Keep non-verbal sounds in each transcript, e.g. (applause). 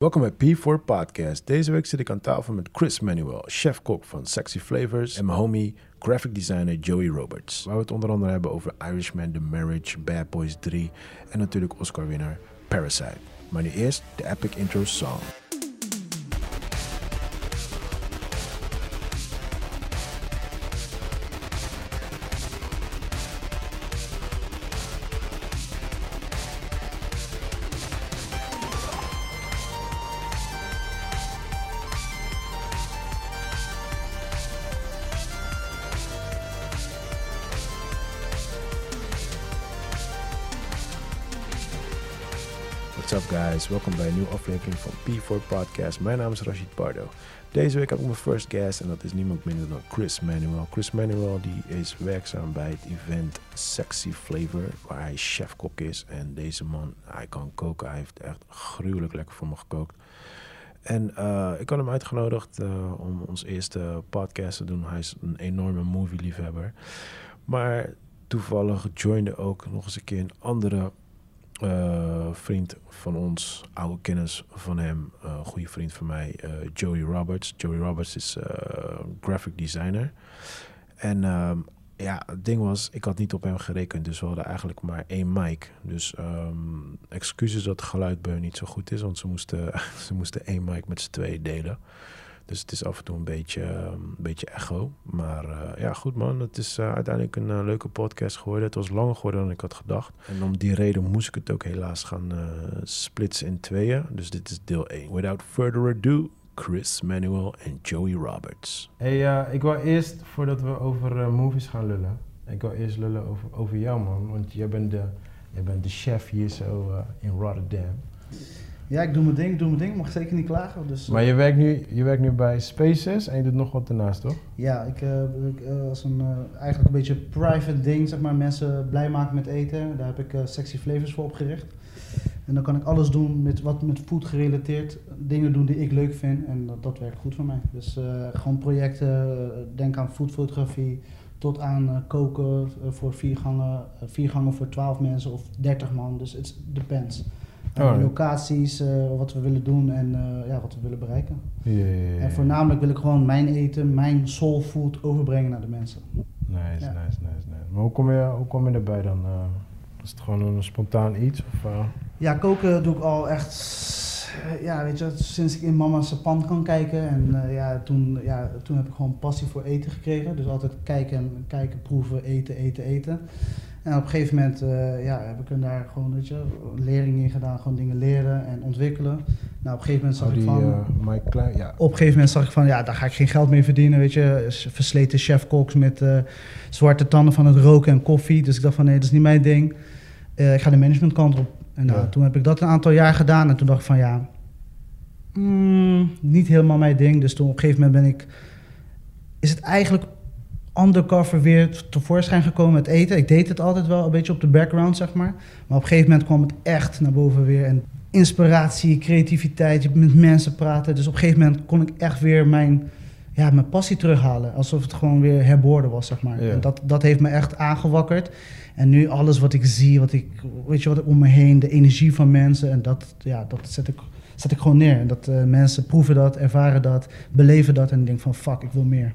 Welkom bij P4 Podcast. Deze week zit ik aan tafel met Chris Manuel, chef-kok van Sexy Flavors en mijn homie, graphic designer Joey Roberts. Waar we het onder andere hebben over Irishman, The Marriage, Bad Boys 3 en natuurlijk Oscar-winnaar Parasite. Maar nu eerst de epic intro song. Welkom bij een nieuwe aflevering van P4 Podcast. Mijn naam is Rashid Pardo. Deze week heb ik mijn first guest en dat is niemand minder dan Chris Manuel. Chris Manuel die is werkzaam bij het event Sexy Flavor, waar hij chef-kok is. En deze man, hij kan koken, hij heeft echt gruwelijk lekker voor me gekookt. En uh, ik had hem uitgenodigd uh, om ons eerste podcast te doen. Hij is een enorme movie-liefhebber. Maar toevallig joinde ook nog eens een keer een andere uh, vriend van ons, oude kennis van hem, uh, goede vriend van mij, uh, Joey Roberts. Joey Roberts is graphic designer. En um, ja, het ding was, ik had niet op hem gerekend, dus we hadden eigenlijk maar één mic. Dus um, excuses dat het geluid niet zo goed is, want ze moesten, (laughs) ze moesten één mic met z'n twee delen. Dus het is af en toe een beetje, een beetje echo. Maar uh, ja, goed man. Het is uh, uiteindelijk een uh, leuke podcast geworden. Het was langer geworden dan ik had gedacht. En om die reden moest ik het ook helaas gaan splitsen in tweeën. Dus dit is deel 1. Without further ado, Chris Manuel en Joey Roberts. Hey, ik wil eerst, voordat we over movies gaan lullen. Ik wil eerst lullen over, over jou man. Want jij bent de, jij bent de chef hier zo in Rotterdam. Ja, ik doe mijn ding, doe mijn ding, mag zeker niet klagen. Dus, maar je werkt, nu, je werkt nu bij Spaces en je doet nog wat ernaast, toch? Ja, ik, uh, ik uh, als een uh, eigenlijk een beetje private ding, zeg maar, mensen blij maken met eten. Daar heb ik Sexy Flavors voor opgericht. En dan kan ik alles doen met wat met food gerelateerd, dingen doen die ik leuk vind en dat, dat werkt goed voor mij. Dus gewoon projecten, denk aan foodfotografie, tot aan koken voor vier gangen, vier gangen voor twaalf mensen of dertig man, dus het depends. Oh, locaties, uh, wat we willen doen en uh, ja, wat we willen bereiken. Ja, ja, ja, en voornamelijk wil ik gewoon mijn eten, mijn soul food overbrengen naar de mensen. Nice, nice, nice, nice. Maar hoe kom je, hoe kom je erbij dan? Uh, is het gewoon een spontaan iets? Of, Ja, koken doe ik al echt, ja, weet je, sinds ik in mama's pan kan kijken. En ja, toen, ja, toen heb ik gewoon passie voor eten gekregen. Dus altijd kijken, kijken, proeven, eten, eten, eten. En op een gegeven moment uh, ja, heb ik daar gewoon weet je, lering in gedaan, gewoon dingen leren en ontwikkelen. Nou, op een gegeven moment zag oh, die, ik van. Uh, Mike Klein, ja. Op een gegeven moment zag ik van ja, daar ga ik geen geld mee verdienen. Weet je, versleten chefkoks met uh, zwarte tanden van het roken en koffie. Dus ik dacht van nee, dat is niet mijn ding. ik ga de managementkant op. En nou, ja. toen heb ik dat een aantal jaar gedaan en toen dacht ik van ja, mm, niet helemaal mijn ding. Dus toen op een gegeven moment ben ik. Is het eigenlijk undercover weer tevoorschijn gekomen met eten. Ik deed het altijd wel een beetje op de background, zeg maar. Maar op een gegeven moment kwam het echt naar boven weer. En inspiratie, creativiteit, met mensen praten. Dus op een gegeven moment kon ik echt weer mijn, ja, mijn passie terughalen. Alsof het gewoon weer herboren was, zeg maar. Ja. En dat, dat heeft me echt aangewakkerd. En nu alles wat ik zie, wat ik, weet je wat, om me heen, de energie van mensen. En dat, ja, dat zet ik, zet ik gewoon neer. En dat uh, mensen proeven dat, ervaren dat, beleven dat. En denken van, fuck, ik wil meer.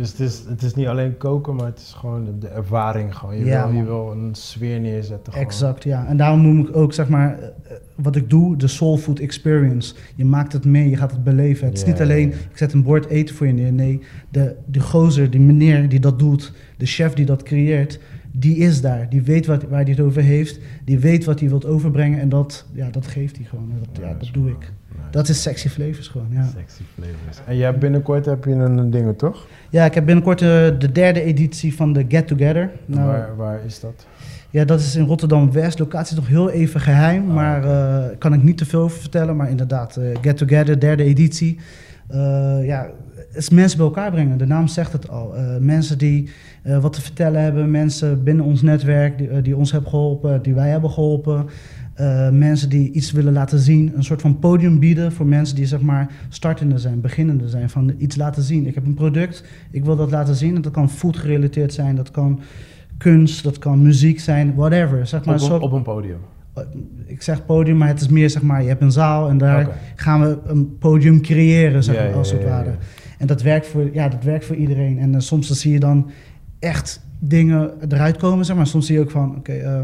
Dus het is, het is niet alleen koken, maar het is gewoon de, de ervaring. Gewoon. Je, Ja, wil, je wil een sfeer neerzetten. Gewoon. Exact, ja. En daarom noem ik ook, zeg maar, eh, wat ik doe, de soul food experience. Je maakt het mee, je gaat het beleven. Het is niet alleen, ik zet een bord eten voor je neer. Nee, de, de gozer, die meneer die dat doet, de chef die dat creëert, die is daar. Die weet wat, waar hij het over heeft. Die weet wat hij wilt overbrengen. En dat, ja, dat geeft hij gewoon. Dat, ja, dat doe ik. Dat is sexy flavors gewoon, ja. Sexy flavors. En jij binnenkort heb je een, ding, toch? Ja, ik heb binnenkort eh, de derde editie van de Get Together. Nou, waar, waar is dat? Ja, dat is in Rotterdam-West. Locatie is nog heel even geheim, Ah, maar eh kan ik niet te veel over vertellen. Maar inderdaad, eh, Get Together, derde editie. Eh, ja, het is mensen bij elkaar brengen. De naam zegt het al. Mensen die wat te vertellen hebben. Mensen binnen ons netwerk die, die ons hebben geholpen, die wij hebben geholpen. Eh, mensen die iets willen laten zien. Een soort van podium bieden voor mensen die zeg maar startende zijn, beginnende zijn. Van iets laten zien. Ik heb een product, ik wil dat laten zien. En dat kan food gerelateerd zijn, dat kan kunst, dat kan muziek zijn, whatever. Zeg maar, op, zo- een- op een podium. ik zeg podium, maar het is meer zeg maar, je hebt een zaal en daar gaan we een podium creëren, zeg maar, ja, als het ja, ja, ware. En dat werkt voor, ja, dat werkt voor iedereen. En eh, soms dan zie je dan echt dingen eruit komen, zeg maar. Soms zie je ook van, oké, eh,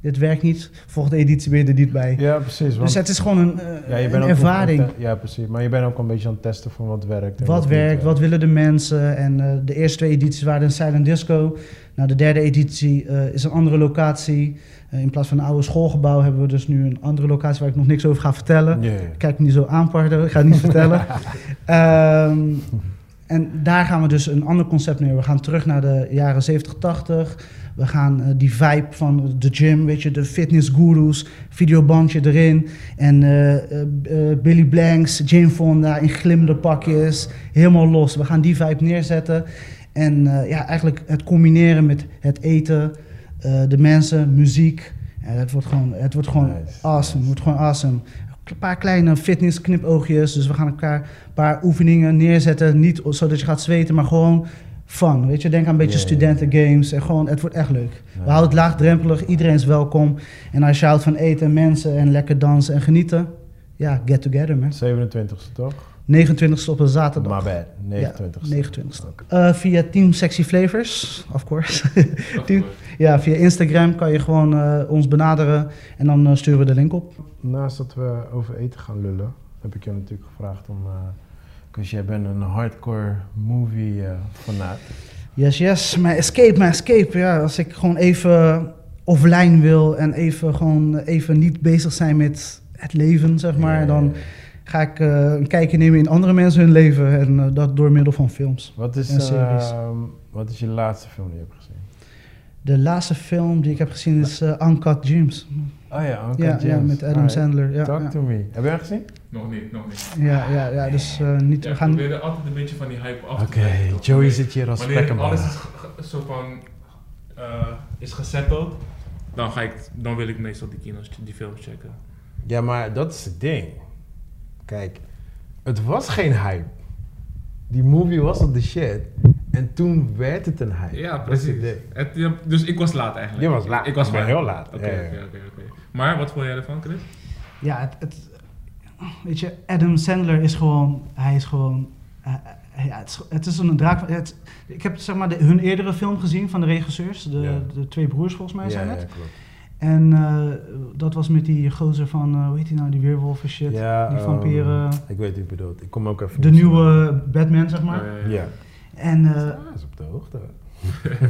dit werkt niet. Volgende editie ben je er niet bij. Ja, precies. Want dus het is gewoon een, eh, ja, je een bent ook ervaring. te- Ja, precies. Maar je bent ook een beetje aan het testen van wat werkt. Wat werkt, wat willen de mensen? En eh, de eerste twee edities waren een silent disco. Nou, de derde editie eh, is een andere locatie. In plaats van een oude schoolgebouw hebben we dus nu een andere locatie waar ik nog niks over ga vertellen. Kijk me niet zo aan. Ik ga het niet vertellen. (laughs) Ehm, en daar gaan we dus een ander concept neer. We gaan terug naar de jaren 70, 80. We gaan eh, die vibe van de gym, weet je, de fitnessgoeroes, videobandje erin. En eh, eh, Billy Blanks, Jane Fonda in glimmende pakjes. Helemaal los. We gaan die vibe neerzetten. En ja, eigenlijk het combineren met het eten, de mensen, muziek. Ja, het wordt gewoon, het wordt gewoon Nice, awesome. nice. Het wordt gewoon awesome. Een paar kleine fitness knipoogjes. Dus we gaan elkaar een paar oefeningen neerzetten. Niet zodat je gaat zweten, maar gewoon fun. Weet je, denk aan een beetje studentengames. En gewoon, het wordt echt leuk. We houden het laagdrempelig. Iedereen is welkom. En als je houdt van eten, mensen en lekker dansen en genieten. Ja, get together man. 27ste toch? 29 op een zaterdag. My bad. 29ste. Ja, 29ste. Eh, via Team Sexy Flavors, of course. (laughs) Team- ja, via Instagram kan je gewoon eh, ons benaderen. En dan eh, sturen we de link op. Naast dat we over eten gaan lullen, heb ik je natuurlijk gevraagd om. Dus jij bent een hardcore movie eh fanaat. Yes, yes. Mijn escape, mijn escape. Ja, als ik gewoon even offline wil en even gewoon even niet bezig zijn met het leven, zeg maar, Ja, dan ja, ga ik eh, een kijkje nemen in andere mensen hun leven en eh, dat door middel van films. Wat is, En series. ehm, wat is je laatste film die je hebt gezien? De laatste film die ik heb gezien is Uncut Gems. Oh ja, Uncut Ja, ja, met Adam Alright. Sandler. Ja, Talk ja. to me. Heb je hem gezien? Nog niet, nog niet. Ja, ja, ja, dus eh, niet, Ja, we ik gaan... probeer altijd een beetje van die hype af Oké, te toch? Joey zit hier als Wanneer alles is zo van eh, is gesetteld, dan ga ik, dan wil ik meestal die kino's, die films checken. Ja, maar dat is het ding. Kijk, het was geen hype. Die movie was op de shit. En toen werd het een hype. Ja, precies. Het, ja, dus ik was laat eigenlijk. Je was laat. Ik was laat. heel laat. Oké, Ja, ja. oké, oké, oké. Maar wat vond jij ervan, Chris? Ja, het, het, weet je, Adam Sandler is gewoon, hij is gewoon, eh, eh, ja, het, is, het is een draak. van- Het, ik heb zeg maar de, hun eerdere film gezien van de regisseurs, de, Ja. de twee broers volgens mij Ja, zijn ja, het. klopt. En eh, dat was met die gozer van, eh, hoe heet die nou, die weerwolf en shit, Ja, die ehm, vampieren, ik weet wie je bedoelt. Ik kom ook even... de nieuwe Batman zeg maar. Ja. En, is op de hoogte. (laughs)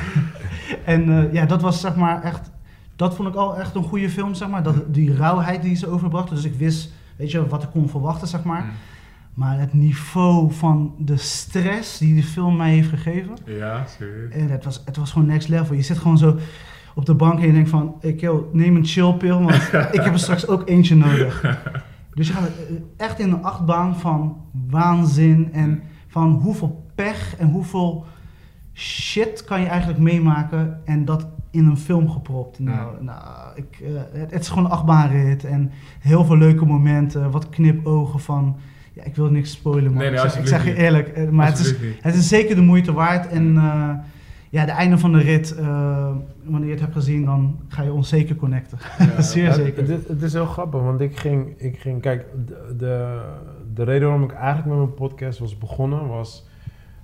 (laughs) en eh, ja, dat was zeg maar echt, dat vond ik al echt een goede film zeg maar, dat, die rauwheid die ze overbrachten. Dus ik wist, weet je, wat ik kon verwachten zeg maar. Mm. Maar het niveau van de stress die de film mij heeft gegeven, Ja, serieus. en het, was, het was gewoon next level. Je zit gewoon zo op de bank en je denkt van, ik joh, neem een chillpil, want (laughs) ik heb er straks ook eentje nodig. (laughs) Dus je gaat eh, echt in een achtbaan van waanzin en van hoeveel pech en hoeveel shit kan je eigenlijk meemaken en dat in een film gepropt. Nou, nou ik, eh, het, het is gewoon een achtbaanrit en heel veel leuke momenten, wat knipogen van... Ja, ik wil niks spoilen, maar Nee, nee, ik, zeg, ik zeg je eerlijk. eh, Maar het is, het is zeker de moeite waard. En eh, ja, de einde van de rit, eh, wanneer je het hebt gezien, dan ga je ons zeker connecten. Ja. (laughs) Zeer Ja, zeker. Het, is heel grappig, want ik ging, ik ging kijk, de, de, de reden waarom ik eigenlijk met mijn podcast was begonnen was,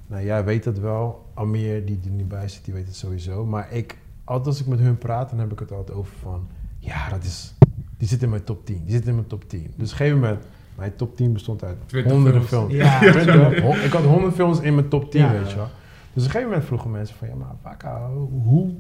nou jij weet het wel, Amir die er niet bij zit, die weet het sowieso, maar ik, altijd als ik met hun praat, dan heb ik het altijd over van, ja dat is, die zit in mijn top 10, die zit in mijn top 10. Dus op een gegeven moment, mijn top 10 bestond uit 20 honderden films. films. Ja. (laughs) 20, hon- ik had 100 films in mijn top 10, Ja. weet je wel. Dus op een gegeven moment vroegen mensen van, ja maar Waka, hoe,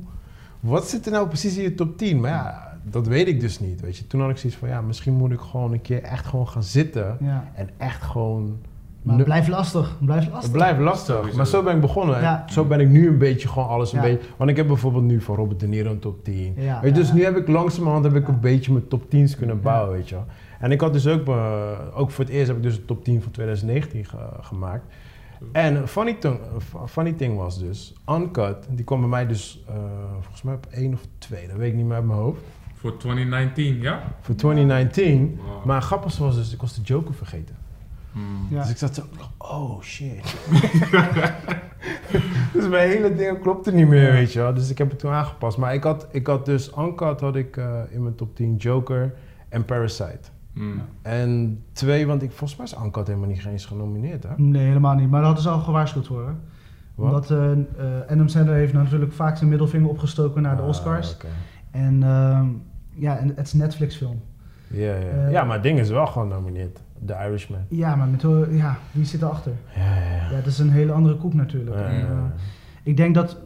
wat zit er nou precies in je top 10? Maar ja, dat weet ik dus niet, weet je. Toen had ik zoiets van, ja, misschien moet ik gewoon een keer echt gewoon gaan zitten Ja. en echt gewoon... Maar het blijft lastig. Het blijft lastig. het blijft lastig, maar zo ben ik begonnen. Ja. Zo ben ik nu een beetje gewoon alles een Ja. beetje... Want ik heb bijvoorbeeld nu van Robert De Niro een top 10. Ja, weet je, dus ja. nu heb ik langzamerhand heb ik Ja. een beetje mijn top 10's kunnen Ja. bouwen, weet je wel. En ik had dus ook, eh, ook voor het eerst heb ik dus een top 10 van 2019 ge- gemaakt. En funny, thing- funny thing was dus, Uncut, die kwam bij mij dus eh, volgens mij op één of twee, dat weet ik niet meer uit mijn hoofd. Voor 2019, ja? Voor 2019. Wow. Maar het grappigste was dus, ik was de Joker vergeten. Hmm. Ja. Dus ik zat zo, oh shit. (laughs) dus mijn hele ding klopte niet meer, weet je wel. Dus ik heb het toen aangepast. Maar ik had, ik had dus, Uncut had ik eh, in mijn top 10 Joker en Parasite. Hmm. En twee, want ik, volgens mij is Uncut helemaal niet eens genomineerd, hè? Nee, helemaal niet. Maar daar hadden ze al gewaarschuwd voor. Hè? Wat? Omdat eh eh, Adam Sandler heeft natuurlijk vaak zijn middelvinger opgestoken naar de Ah, Oscars. oké. En ehm, ja, en het is een Netflix film. Ja, ja. Ja, maar het ding is wel gewoon genomineerd. The Irishman. Ja, maar met, ja, wie zit erachter? Ja, ja, ja. Ja, dat is een hele andere koek natuurlijk. En, eh, ik denk dat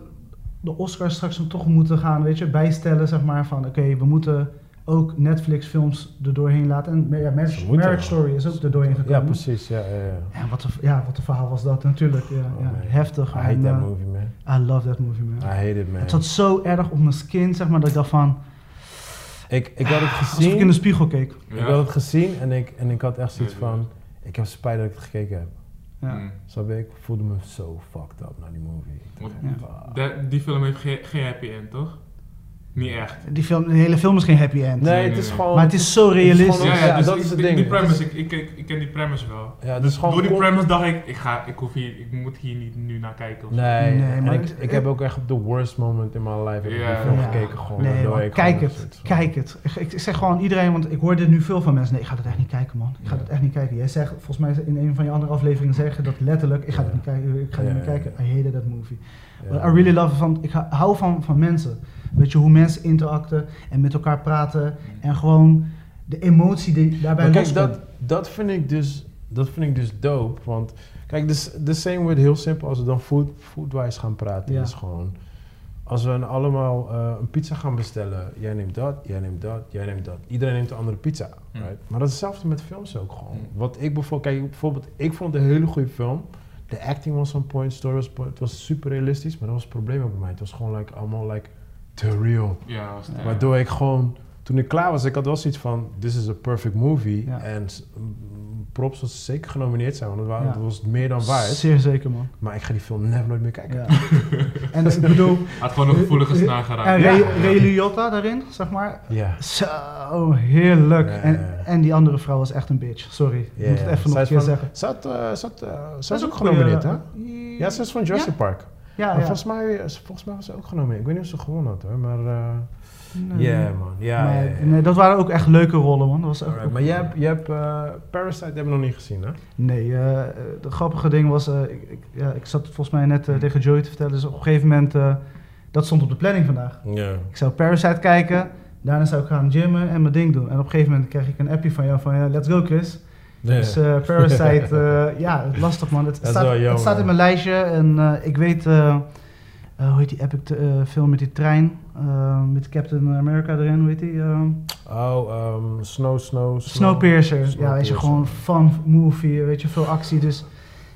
de Oscars straks hem toch moeten gaan, weet je, bijstellen, zeg maar, van oké, we moeten ook Netflix films er doorheen laten. En ja, Marriage. Story is ook er doorheen gekomen. Ja, precies. Ja, ja, ja. En wat een, ja, wat een verhaal was dat natuurlijk. Ja, Oh, ja, heftig. I hate En, that eh, movie, man. I love that movie, man. I hate it, man. Het zat zo erg op mijn skin, zeg maar, dat ik dacht van, Ik, ik had het alsof ik in de gezien. spiegel keek. Ik had het gezien en ik, en ik had echt zoiets Ja, van... Ik heb spijt dat ik het gekeken heb. Ja. Snap je? Ik voelde me zo fucked up naar die movie. Die film heeft geen, geen happy end, toch? Niet echt. Die film, de hele film is geen happy end. Nee, Nee, het is nee. gewoon... Maar het is zo realistisch. Ja, ja, dus dat ik- is het die, ding. die premise, ik, ik, ik, ik ken die premise wel. Ja, gewoon... Door die premise dacht ik, ik, ga, ik, hoef hier, ik moet hier niet nu naar kijken. Of zo. Nee, Nee, en maar ik, ik- ik heb ook echt op de worst moment in my life Ja. die film Ja. gekeken gewoon. Nee, ik kijk gewoon het. Kijk het. Ik, ik zeg gewoon iedereen, want ik hoor dit nu veel van mensen. Nee, ik ga dat echt niet kijken, man. Ik ga Ja. dat echt niet kijken. Jij zegt, volgens mij in een van je andere afleveringen zeggen dat letterlijk. Ik ga Ja. dat niet kijken. Ik ga Ja, niet kijken. I hated that movie. But I really love van. Ik hou van, van mensen. Weet je, hoe mensen interacten en met elkaar praten. En gewoon de emotie die daarbij Maar kijk, dat, dat, vind ik dus, dat vind ik dus dope. Want kijk, dus, the same with heel simpel als we dan food, foodwise gaan praten. Ja. Is gewoon, als we dan allemaal eh, een pizza gaan bestellen. Jij neemt dat, jij neemt dat, jij neemt dat. Iedereen neemt een andere pizza. Right? Maar dat is hetzelfde met films ook gewoon. Wat ik bijvoorbeeld, kijk, bijvoorbeeld, ik vond het een hele goede film. De acting was on point, story was point. Het was super realistisch, maar dat was het probleem ook bij mij. Het was gewoon like, allemaal like, te real. Ja, was ja. Waardoor ik gewoon, toen ik klaar was, ik had wel zoiets van, this is a perfect movie. Ja. En props was zeker genomineerd zijn, want het, Ja. was meer dan waard. Zeer zeker, man. Maar ik ga die film never nooit meer kijken. Ja. (laughs) en ik bedoel, Had gewoon een gevoelige snaar en geraakt. Ray, Ja. Ray Liotta daarin, zeg maar. Ja. Zo, heerlijk. En. En die andere vrouw was echt een bitch. Sorry, ik moet het even nog een keer zeggen. Ze had, eh, ze eh, Dat is ook goeie, genomineerd, hè? eh, Ja, ze is van Jurassic Park. Ja, volgens, mij, volgens mij was ze ook genomineerd. Ik weet niet of ze gewonnen had, hoor. Maar eh ja, Nee. man. Ja, maar, ja, ja. Nee, dat waren ook echt leuke rollen, man. Dat was echt Maar jij hebt, je hebt eh, Parasite hebben we nog niet gezien, hè? Nee, eh, de grappige ding was, eh, ik, ik, ja, ik zat volgens mij net eh, tegen Joey te vertellen, dus op een gegeven moment, eh, dat stond op de planning vandaag. Ja. Ik zou Parasite kijken, daarna zou ik gaan gymmen en mijn ding doen. En op een gegeven moment kreeg ik een appje van jou van, ja, let's go Chris. Dus eh, Parasite, (laughs) eh, ja, lastig man. Het, is staat, jammer. het staat in mijn lijstje en eh, ik weet, hoe heet die epic film met die trein, met Captain America erin, hoe heet die? oh, ehm, Snow, Snow, Snowpiercer. Ja, weet je, gewoon fun movie, weet je, veel actie. Dus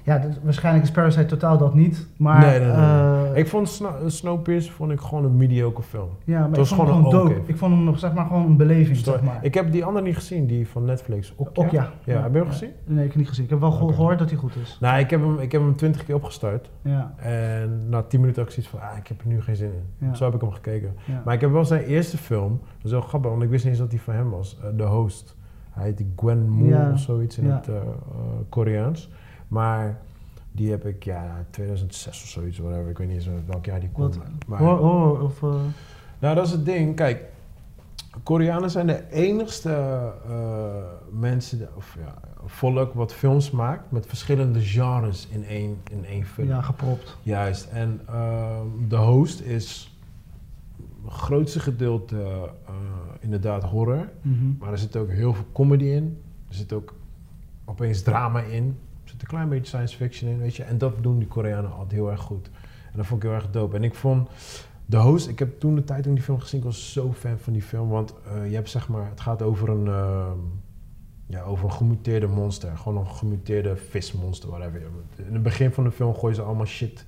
ja, dat- waarschijnlijk is Parasite totaal dat niet. Maar, Nee, nee, eh, Ik vond Snow, Snowpiercer vond ik gewoon een mediocre film. ja, maar ik was vond hem gewoon gewoon een dope. Ik vond hem nog, zeg maar, gewoon een beleving, Story. zeg maar. Ik heb die andere niet gezien, die van Netflix. Okja? Okja. Ja, heb je hem gezien? Nee, ik heb niet gezien. Ik heb wel gehoord dat hij goed is. Nou, ik heb hem, ik heb hem twintig keer opgestart. Ja, En na tien minuten had ik zoiets van, ah, ik heb er nu geen zin in. Ja. Zo heb ik hem gekeken. ja. Maar ik heb wel zijn eerste film, dat is wel grappig, want ik wist niet eens dat die van hem was. eh, The Host. Hij heet Gwen Moon Ja. of zoiets in Ja. het eh, eh, Koreaans. Maar die heb ik, ja, 2006 of zoiets, whatever. Ik weet niet eens welk jaar die kwam. Wat? Maar, hoor, of, eh, Nou, dat is het ding. Kijk, Koreanen zijn de enigste eh, mensen, of ja, volk wat films maakt met verschillende genres in één, in één film. ja, gepropt. Juist. En ehm, de host is het grootste gedeelte eh, inderdaad horror. Mhm. Maar er zit ook heel veel comedy in. Er zit ook opeens drama in. Zit een klein beetje science fiction in, weet je. En dat doen die Koreanen altijd heel erg goed. En dat vond ik heel erg dope. En ik vond de host, ik heb toen de tijd toen die film gezien, ik was zo fan van die film. Want eh, je hebt zeg maar, het gaat over een, ehm, ja, over een gemuteerde monster. Gewoon een gemuteerde vismonster, whatever. In het begin van de film gooien ze allemaal shit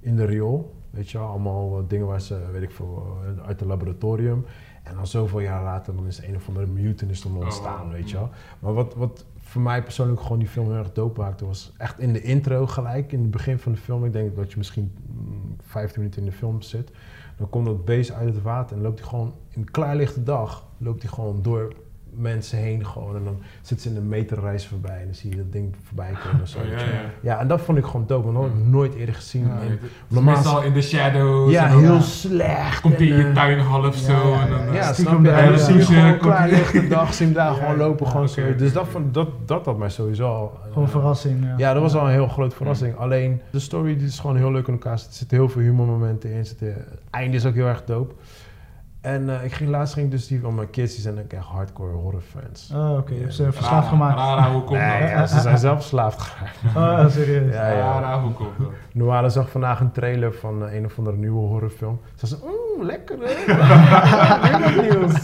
in de riool. Weet je wel, allemaal eh, dingen waar ze, weet ik veel, eh, uit het laboratorium. En dan zoveel jaar later, dan is een of andere mutant is dan ontstaan, wow. weet je wel. Maar wat, wat voor mij persoonlijk gewoon die film heel erg dope maakte, was echt in de intro gelijk, in het begin van de film. Ik denk dat je misschien mm, 15 minuten in de film zit. Dan komt dat beest uit het water en loopt hij gewoon in klaarlichte dag, loopt hij gewoon door mensen heen gewoon. En dan zitten ze in een meterreis voorbij en dan zie je dat ding voorbij komen. of Zo, Oh, ja, ja. ja, en dat vond ik gewoon dope, want dat had ik nooit eerder gezien. Ja, En Normaal al in de shadows. ja, heel ja. slecht. Komt hij in je eh, tuin half Ja, zo. ja, en dan, ja. eh, Ja, stiekem dan zie je gewoon ja. lichte dag, zie je hem daar gewoon lopen. Gewoon zo. Dus dat, vond, dat, dat had mij sowieso al... eh, Gewoon verrassing. Ja, Ja, dat was al een heel grote verrassing. Alleen, de story die is gewoon heel leuk in elkaar. Er zitten heel veel humormomenten in. Het einde is ook heel erg dope. En eh, ik ging laatst ging ik dus die van mijn kids, die zijn ook echt hardcore horrorfans. Oh, oké. Je hebt ze Ja. verslaafd gemaakt. Rara, hoe komt Nee, dat? ja, ze zijn zelf verslaafd geraakt. (laughs) Oh, serieus. Ja, ja. Rara, hoe komt dat? Noala zag vandaag een trailer van eh, een of andere nieuwe horrorfilm. Ze zei, oeh, lekker hè? (laughs) Wat nieuws.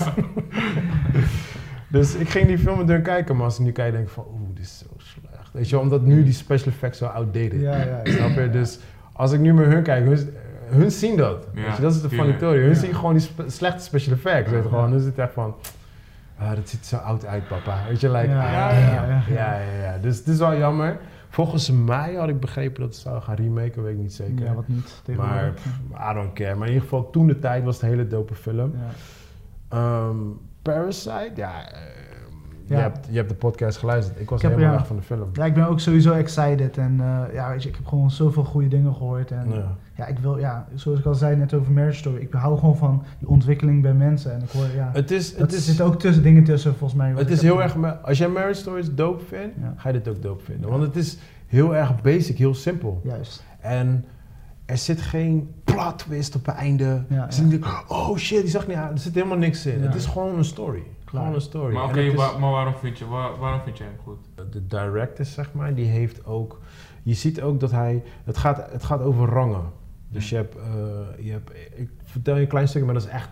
dus ik ging die film met hun kijken, maar als ik nu kijk denk ik van, oeh, dit is zo slecht. Weet je, wel, omdat nu die special effects zo outdated. Ja, ja, ja. Snap je? Dus als ik nu met hun kijk, hun, hun zien dat. Ja, weet je, dat is de funny theory. Hun Ja. zien gewoon die slechte special effects. Weet je, gewoon. Dan is het echt van, ah, dat ziet er zo oud uit, papa. Weet je, like, Ja, ah, ja, ja, ja. ja, ja, ja. Dus het is wel jammer. Volgens mij had ik begrepen dat ze zouden gaan remaken, weet ik niet zeker. Ja, wat niet. maar I don't care. Maar in ieder geval, toen de tijd was het een hele dope film. Ja. Ehm, Parasite, ja, eh, Je, hebt, je hebt de podcast geluisterd. Ik was Ik heb- helemaal ja. weg van de film. Ja, ik ben ook sowieso excited. En eh, ja, weet je, ik heb gewoon zoveel goede dingen gehoord. En Ja. Ja, ik wil, ja, zoals ik al zei net over Marriage Story, ik hou gewoon van die ontwikkeling bij mensen. En ik hoor, ja, Het is, het is, zit ook tussen dingen tussen, volgens mij. het is heel erg... Als jij Marriage Stories dope vindt, Ja. ga je dit ook dope vinden. Want het is heel erg basic, heel simpel. Juist. En er zit geen plot twist op het einde. Ja, Er zit niet, oh shit, die zag niet aan. Er zit helemaal niks in. Ja. Het is gewoon een story. Klaar. Gewoon een story. Maar oké, maar waarom vind, je, waar- waarom vind jij hem goed? de director, zeg maar, die heeft ook... Je ziet ook dat hij... Het gaat, het gaat over rangen. Dus je hebt, eh, je hebt... Ik vertel je een klein stukje, maar dat is echt...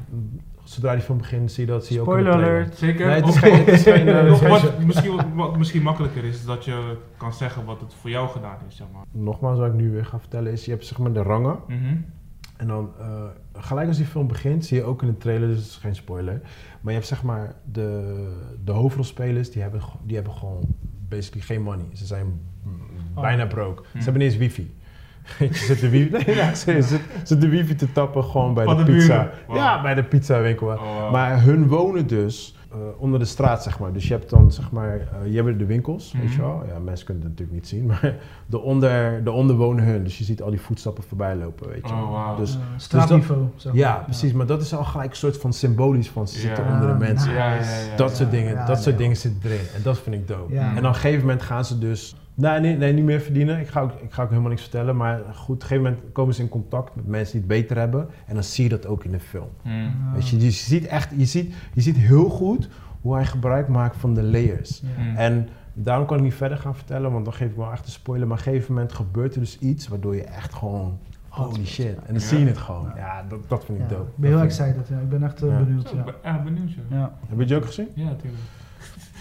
Zodra die film begint, zie je dat zie je ook in de Spoiler trailer. alert. Zeker? Nee, het is geen... Het is geen, (laughs) het is geen- wat misschien, wat misschien makkelijker is, is dat je kan zeggen wat het voor jou gedaan is, zeg maar. Nogmaals, wat ik nu weer ga vertellen, is... Je hebt zeg maar de rangen. Mhm. En dan, eh, gelijk als die film begint, zie je ook in de trailer, dus het is geen spoiler. Maar je hebt zeg maar de, de hoofdrolspelers, die hebben, die hebben gewoon basically geen money. Ze zijn Oh. bijna broke. Hm. Ze hebben niet eens wifi. (laughs) Je zit de wifi, nee, zit de wifi te tappen gewoon bij de, de pizza. Wow. Ja, bij de pizza winkel. Oh, wow. Maar hun wonen dus eh, onder de straat, zeg maar. Dus je hebt dan, zeg maar, eh, je hebt de winkels, weet je Mhm. wel. Ja, mensen kunnen het natuurlijk niet zien, (laughs) maar de onder, de onder wonen hun. Dus je ziet al die voetstappen voorbij lopen, weet je wel. Oh, wauw. Dus Eh, straatniveau. zeg maar. ja, precies. Maar dat is al gelijk een soort van symbolisch van ze zitten onder de mensen. nice. Ja, ja, ja, dat soort dingen, dat soort dingen zitten erin. En dat vind ik dope. En dan op een gegeven moment gaan ze dus... Nee, nee, nee, niet meer verdienen. Ik ga, ook, ik ga ook helemaal niks vertellen. Maar goed, op een gegeven moment komen ze in contact met mensen die het beter hebben. En dan zie je dat ook in de film. Hm. Ah. Weet je, je ziet echt, je ziet, je ziet heel goed hoe hij gebruik maakt van de layers. Ja. Hm. En daarom kan ik niet verder gaan vertellen, want dan geef ik wel echt een spoiler. Maar op een gegeven moment gebeurt er dus iets waardoor je echt gewoon... Holy shit. En dan Ja. zie je het gewoon. Ja. Ja, dat, dat vind ik Ja, dope. Ik ben heel excited. Ja. Ik ben echt eh, Ja. benieuwd. Ja. ik ben echt benieuwd. Ja. Heb je het ook gezien? Ja, natuurlijk.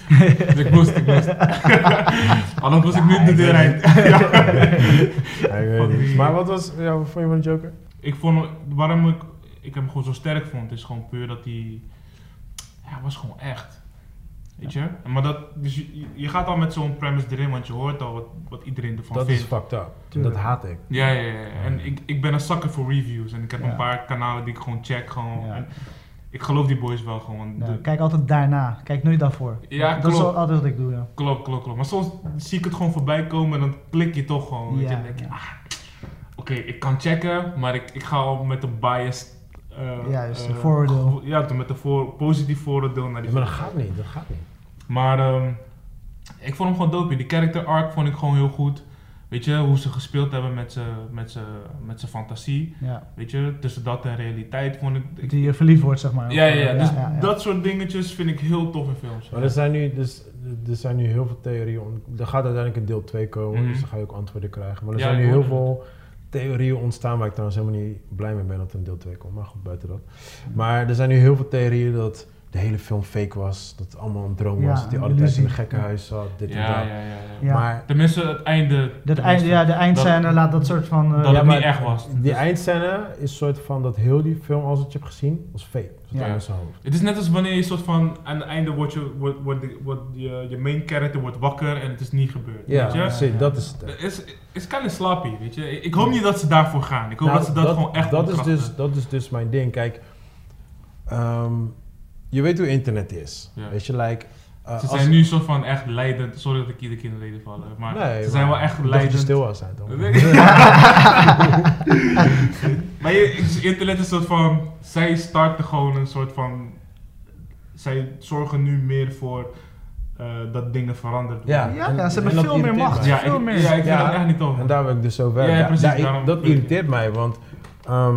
Dus ik moest, ik moest. (laughs) Anders was ik nu de deur uit. (laughs) Ja, ik weet niet. Maar wat was, ja, wat vond je van de Joker? Ik vond, hem- waarom ik, ik hem gewoon zo sterk vond, is gewoon puur dat hij, ja, hij was gewoon echt. Weet je? Maar dat, dus je, je gaat al met zo'n premise erin, want je hoort al wat, wat iedereen ervan Dat vindt. is fucked up. Tuurlijk. Dat haat ik. Ja, ja, ja. En ik, ik ben een zakker voor reviews. En ik heb Ja. een paar kanalen die ik gewoon check. Gewoon. Ja. En ik geloof die boys wel gewoon. Ja, De- kijk altijd daarna. Kijk nooit daarvoor. Ja, dat is klopt. altijd wat ik doe, ja. Klopt, klopt, klopt. Maar soms zie ik het gewoon voorbij komen en dan klik je toch gewoon. Ja, denk je, ja. ah, oké, ik kan checken, maar ik, ik ga al met een biased... eh, Juist, eh, een vooroordeel. gevoel- Ja, met een voor, positief vooroordeel naar Ja, die maar dat gaat niet. Dat gaat niet. Maar ehm, ik vond hem gewoon dope. Die character arc vond ik gewoon heel goed. Weet je, hoe ze gespeeld hebben met zijn met z'n- met fantasie. ja. Weet je, tussen dat en realiteit vond ik... ik Die je verliefd wordt, zeg maar. ja, ja, ja, dus ja, ja. dat soort dingetjes vind ik heel tof in films. Maar er zijn nu, dus, er zijn nu heel veel theorieën. Om, er gaat uiteindelijk een deel 2 komen, Mhm. dus dan ga je ook antwoorden krijgen. Maar er Ja, zijn nu heel veel theorieën ontstaan waar ik trouwens helemaal niet blij mee ben dat er een deel 2 komt. Maar goed, buiten dat. Maar er zijn nu heel veel theorieën dat de hele film fake was. Dat het allemaal een droom Ja, was. Dat hij een alle tijd in een illusie. gekkenhuis zat. Dit en dat. ja, ja. ja. Ja. Maar Tenminste, het einde... Dat tenminste, eind, ja, de eindscène laat dat soort van... eh, Dat Ja, het maar niet echt was. die Dus- eindscène is een soort van dat heel die film, als het je hebt gezien, was fake. Ja. in zijn hoofd. Het is net als wanneer je soort van aan het einde wordt je, wordt, wordt, je, je main character wordt wakker en het is niet gebeurd. Ja, weet je? dat is het. Het is, is kind of sloppy, weet je. Ik hoop niet dat ze daarvoor gaan. Ik hoop Nou, dat ze dat, gewoon echt dat is, dus, dat is dus mijn ding. Kijk, ehm, je weet hoe internet is. Ja. Weet je, like... uh, Ze zijn nu een soort van echt leidend. Sorry dat ik iedere keer in de reden val. Maar Nee, ze zijn maar wel echt ik dacht dat je leidend. stil was zijn, toch? (laughs) maar je, internet is een soort van. Zij starten gewoon een soort van. Zij zorgen nu meer voor eh, dat dingen veranderd worden. Ja, Ja, en- ja, ze en hebben veel meer macht. ja, veel ik, meer. ja, ik vind Ja, dat echt niet over. En daar wil ik dus zo ver. Ja, Da- precies, daarom- dat irriteert mij, want ehm,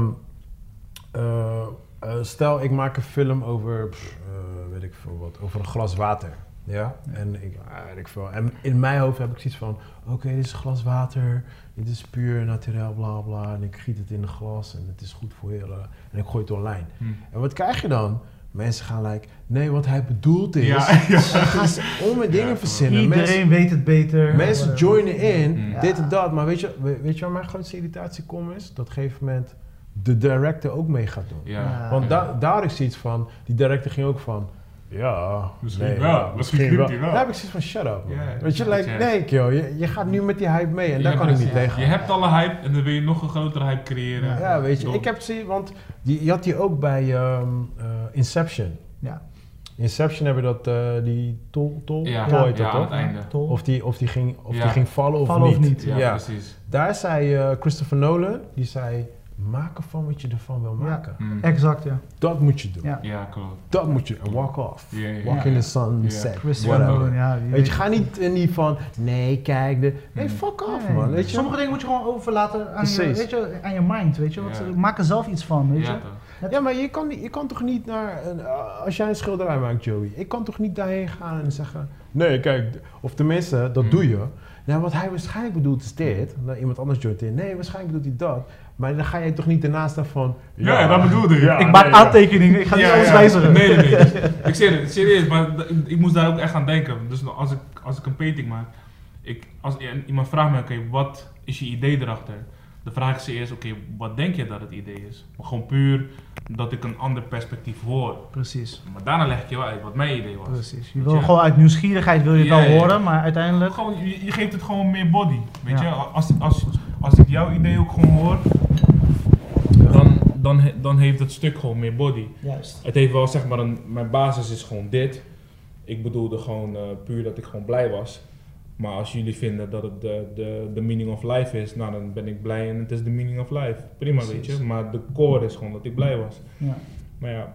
eh, eh, stel ik maak een film over, pff, eh, weet ik veel wat, over een glas water. Ja, en ik, ah, weet ik veel. En in mijn hoofd heb ik zoiets van: oké, dit is een glas water, dit is puur, naturel, bla bla. En ik giet het in een glas en het is goed voor heel. eh, en ik gooi het online. Hm. En wat krijg je dan? Mensen gaan like, nee, wat hij bedoelt is. Ja, (laughs) Dan gaan ze om dingen Ja, verzinnen. Mensen- Iedereen weet het beter. Mensen joinen in, Mm. dit en dat. Maar weet je, we- weet je waar mijn grootste irritatie komt is? Dat op een gegeven moment de director ook mee gaat doen. Ja. Ja. Want da daar had ik zoiets van, die director ging ook van, ja, Misschien nee, wel, ja, misschien hij wel. Daar heb ik zoiets van, shut up. Ja, weet je, ja, like, ja. nee joh, je, je gaat nu met die hype mee en daar Ja, kan ik niet tegen. Je hebt al een hype en dan wil je nog een grotere hype creëren. Ja, weet je, ik heb ze, want die, je had die ook bij ehm, eh, Inception. Ja. Inception hebben dat, eh, die tol, tol, Ja, tol ja, dat aan toch? het einde. Tol. Of die, of die ging, of Ja. die ging vallen of Vallen of niet. niet. Ja, Ja. precies. Daar zei eh, Christopher Nolan, die zei, maak ervan wat je ervan wil Ja. maken. Hm. Exact, ja. Dat moet je doen. Ja. Ja, klopt. Dat moet je, en walk off. Walk in the sunset. Nolan, ja. Weet je, ga niet in die van, nee, kijk, de, nee, Hmm. fuck off Nee. man, weet je. Sommige dingen moet je gewoon overlaten aan, je, Precies. weet je, aan je mind, weet je. Want Maak er zelf iets van, weet je. Ja, toch. Ja, maar je kan, je kan toch niet naar, een, uh, als jij een schilderij maakt, Joey, ik kan toch niet daarheen gaan en zeggen, nee, kijk, of tenminste, dat Hmm. doe je. Nou, wat hij waarschijnlijk bedoelt is dit, dan iemand anders joint in, nee, waarschijnlijk bedoelt hij dat. Maar dan ga je toch niet ernaast staan van, Ja, dat bedoelde ik. Ja, ik maak nee, ja. aantekeningen, ik ga niet Ja, alles ja. wijzigen. Nee, nee, nee. (laughs) Ik zeg het, serieus, maar ik moest daar ook echt aan denken. Dus als ik, als ik een painting maak, ik, als iemand vraagt me, oké, wat is je idee erachter? Dan vraag ik ze eerst, oké, wat denk je dat het idee is? Maar gewoon puur dat ik een ander perspectief hoor. Precies, Maar daarna leg ik je wel uit wat mijn idee was. precies. Je wil gewoon uit nieuwsgierigheid wil je het Ja, wel ja, ja. horen, maar uiteindelijk... Gewoon, je, je geeft het gewoon meer body. Weet Ja. je, als, als, als ik jouw idee ook gewoon hoor, dan, dan, dan heeft het stuk gewoon meer body. Juist. Het heeft wel zeg maar een, mijn basis is gewoon dit. Ik bedoelde gewoon eh, puur dat ik gewoon blij was. Maar als jullie vinden dat het de, de, de meaning of life is, nou dan ben ik blij en het is de meaning of life. Prima weet je, maar de core is gewoon dat ik blij was. Ja. Maar ja,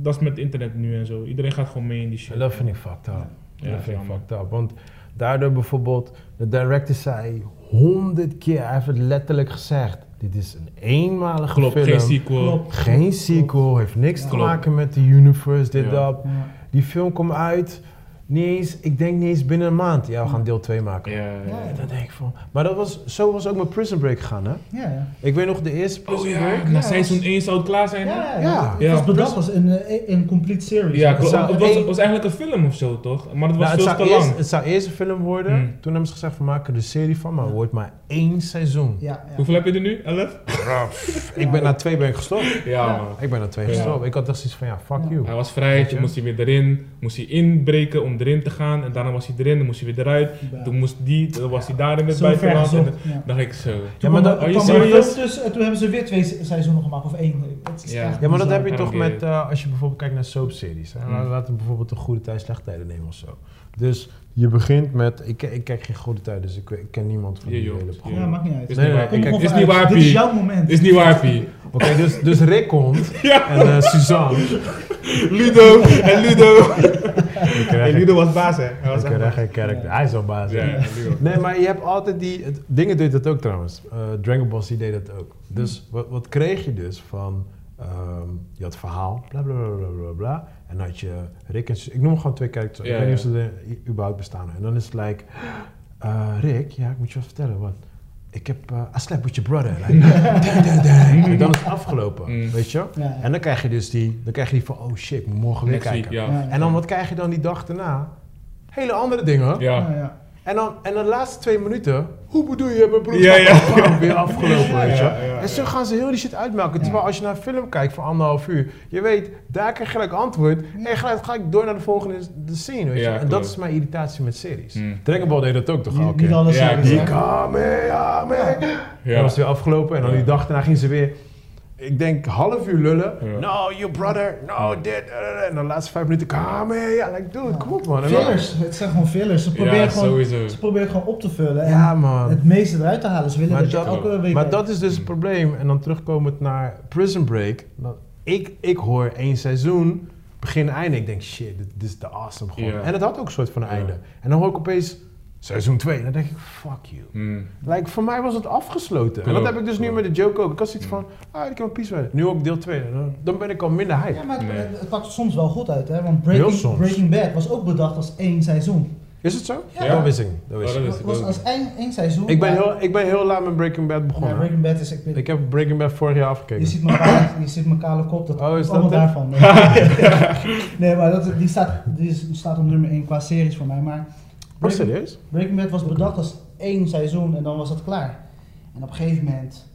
dat is met internet nu en zo. Iedereen gaat gewoon mee in die shit. En dat vind ik fucked up. Ja, dat vind ik fucked up. Want daardoor bijvoorbeeld, de director zei honderd keer, hij heeft het letterlijk gezegd. Dit is een eenmalige Klopt, film. geen sequel. Klopt. Geen sequel, heeft niks te maken met de universe, dit, Ja. dat. Ja. Die film komt uit, niet eens, ik denk niet eens binnen een maand. Ja, we gaan deel 2 maken. Ja, ja, Ja, En dan denk ik van, maar dat was, zo was ook mijn Prison Break gegaan, hè? Ja, ja. Ik weet nog de eerste Oh Prison ja, Break. na seizoen 1 zou het klaar zijn. Ja, hè? ja, Ja. Het was bedacht als een, eh, een complete series. Ja, Het klopt. zou Het was, was eigenlijk een film of zo, toch? Maar het was Nou, veel zou te eerst, lang. het zou eerst een film worden. Hmm. Toen hebben ze gezegd, we maken er een serie van, maar het wordt maar één seizoen. Ja, ja. Hoeveel heb je er nu? 11? Ik ben na twee ben ik gestopt. Ja, man. Ik ben na twee Ja. gestopt. Ik had echt zoiets van, ja, fuck Ja. you. Hij was vrij, moest hij weer erin, moest hij inbreken om erin te gaan. En daarna was hij erin, dan moest hij weer eruit. Ja. Toen moest die, dan was hij daar in het Zo ver buitenland. En ja. dan dacht ik zo. Toen maar dat- film tussen en toen hebben ze weer twee se- seizoenen gemaakt, of één. Ja. echt Ja, maar dat heb je toch met, eh, als je bijvoorbeeld kijkt naar soapseries. hè. Mm. Laten we bijvoorbeeld een goede tijd, slechte tijden nemen of zo. Dus je begint met, ik, ik kijk geen goede tijden, dus ik, ik ken niemand van Je die hele programma. Ja, maakt niet uit. Is Nee, niet waar, kijk- Is niet waar, Dit is jouw moment. Is niet waar, Pie. Oké, dus, dus Rick komt (laughs) Ja. en eh, Suzanne. Ludo en Ludo. (laughs) Ludo was baas, hè? Hij was ik echt karakter. Hij is al baas. Ja, ja. Nee, maar je hebt altijd die... Het, dingen deed dat ook trouwens. Eh, Dragon Ball Z deed dat ook. Dus wat, wat kreeg je dus van... ehm, je had verhaal, bla bla bla bla bla bla. En dan had je Rick en... Ik noem gewoon twee characters. Ja, ik weet niet of ze er überhaupt bestaan. En dan is het like... eh, Rick, ja, ik moet je wat vertellen. Wat? Ik heb... eh I slept with your brother. Like, (laughs) dang, dang, dang. En dan is het afgelopen. Mm. Weet je? Ja, ja. En dan krijg je dus die... Dan krijg je die van... Oh shit, ik moet morgen weer Next week, kijken. ja. Ja. En dan wat krijg je dan die dag daarna? Hele andere dingen. Ja. Ja, ja. En dan, en de laatste twee minuten, hoe bedoel je, mijn broer Ja, ja. Bam, weer afgelopen, weet je. Ja, ja, en zo ja. gaan ze heel die shit uitmelken. Terwijl als je naar een film kijkt van anderhalf uur, je weet, daar krijg je gelijk antwoord. En gelijk ga ik door naar de volgende de scene, weet je. Ja, en dat is mijn irritatie met series. Hmm. Dragon Ball deed dat ook toch al. Niet, Ja. Die? Kamehameha. Ja. Dan was het weer afgelopen en dan die dag daarna ging ze weer... ik denk half uur lullen. Ja. No, your brother, no, dit, eh, eh, En dan de laatste vijf minuten, come here. Ja, like, dude, kom op man. En Fillers, het zijn gewoon fillers. Ze proberen, Ja, gewoon, sowieso. ze proberen gewoon op te vullen en Ja man. het meeste eruit te halen. Ze willen Maar dat je dat- elke week... Maar dat is dus het probleem. En dan terugkomend naar Prison Break. Ik, ik hoor één seizoen, begin einde. Ik denk, shit, dit, dit is de awesome gewoon. Ja. En het had ook een soort van een Ja. einde. En dan hoor ik opeens seizoen 2. En dan denk ik, fuck you. Hmm. Like, voor mij was het afgesloten. en dat heb ik dus nu met de joke ook. Ik had zoiets van, ah, ik heb een piece van. Nu ook deel 2. Dan, dan ben ik al minder hype. Ja, maar het, Nee. het pakt soms wel goed uit, hè? Want Heel Breaking, soms. Breaking Bad was ook bedacht als één seizoen. Is het zo? Ja. Dat wist ik. Dat wist ik Het was als één, één seizoen. Ik ben, heel, ik ben heel laat met Breaking Bad Ja, begonnen. Breaking Bad is... Ik, ik heb Breaking Bad vorig jaar je, afgekeken. ziet mijn kale, (laughs) je ziet mijn kale kop, dat Oh, is allemaal dat daarvan. (laughs) nee, maar dat, die, staat, die staat op nummer 1 qua series voor mij. Maar Oh, Breaking, serieus? Breaking Bad was bedacht als één seizoen en dan was dat klaar. En op een gegeven moment...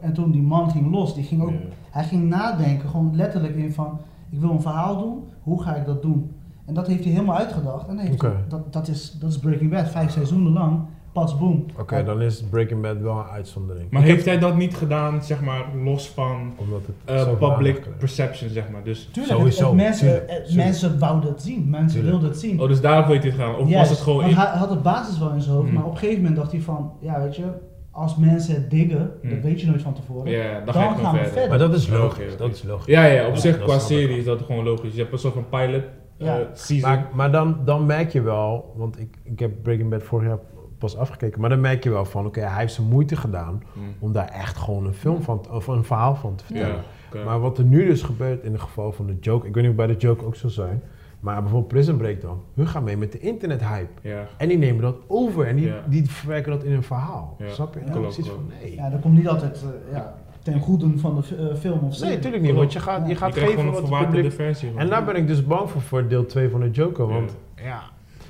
En toen die man ging los, die ging ook... Hij ging nadenken, gewoon letterlijk in van... Ik wil een verhaal doen, hoe ga ik dat doen? En dat heeft hij helemaal uitgedacht. En heeft dat, dat, is, dat is Breaking Bad, vijf seizoenen lang. Pas boom. Oké, dan is Breaking Bad wel een uitzondering. Maar heeft hij dat niet gedaan, zeg maar, los van Omdat het eh, public perception, zeg maar? Dus, Tuurlijk, Sowieso, het- het mensen, tuurlijk, eh, tuurlijk. mensen wouden het zien. Mensen Tuurlijk. wilden het zien. oh, dus daarvoor heeft hij het gedaan? Of was het gewoon... in- hij had het basis wel in zijn hoofd, Hmm. maar op een gegeven moment dacht hij van... Ja, weet je, als mensen het diggen, dat Hmm. weet je nooit van tevoren. Ja, dan, Dan ga ik gaan we verder. Maar dat is logisch. Dat is logisch. Ja, ja, op Ja, zich dat qua serie is dat gewoon logisch. Je hebt een soort van pilot Ja. eh, season. Maar, maar dan, dan merk je wel, want ik, ik heb Breaking Bad vorig jaar pas afgekeken, maar dan merk je wel van, oké, hij heeft zijn moeite gedaan Hmm. om daar echt gewoon een film van, te- of een verhaal van te Ja, vertellen. Maar wat er nu dus gebeurt in het geval van de joke, ik weet niet of bij de joke ook zo zijn, maar bijvoorbeeld Prison Break dan, hun gaan mee met de internet-hype. ja. En die nemen dat over en die, Ja. die verwerken dat in een verhaal. Snap je? Zoiets van, nee. Ja, dat komt niet altijd eh, ja, ten goede van de eh, film of. Nee, natuurlijk niet, want je gaat, je gaat je geven wat een het verwaarderde publiek... versie. En daar ben ik dus bang voor, voor deel 2 van de Joker. Ja. Want ja.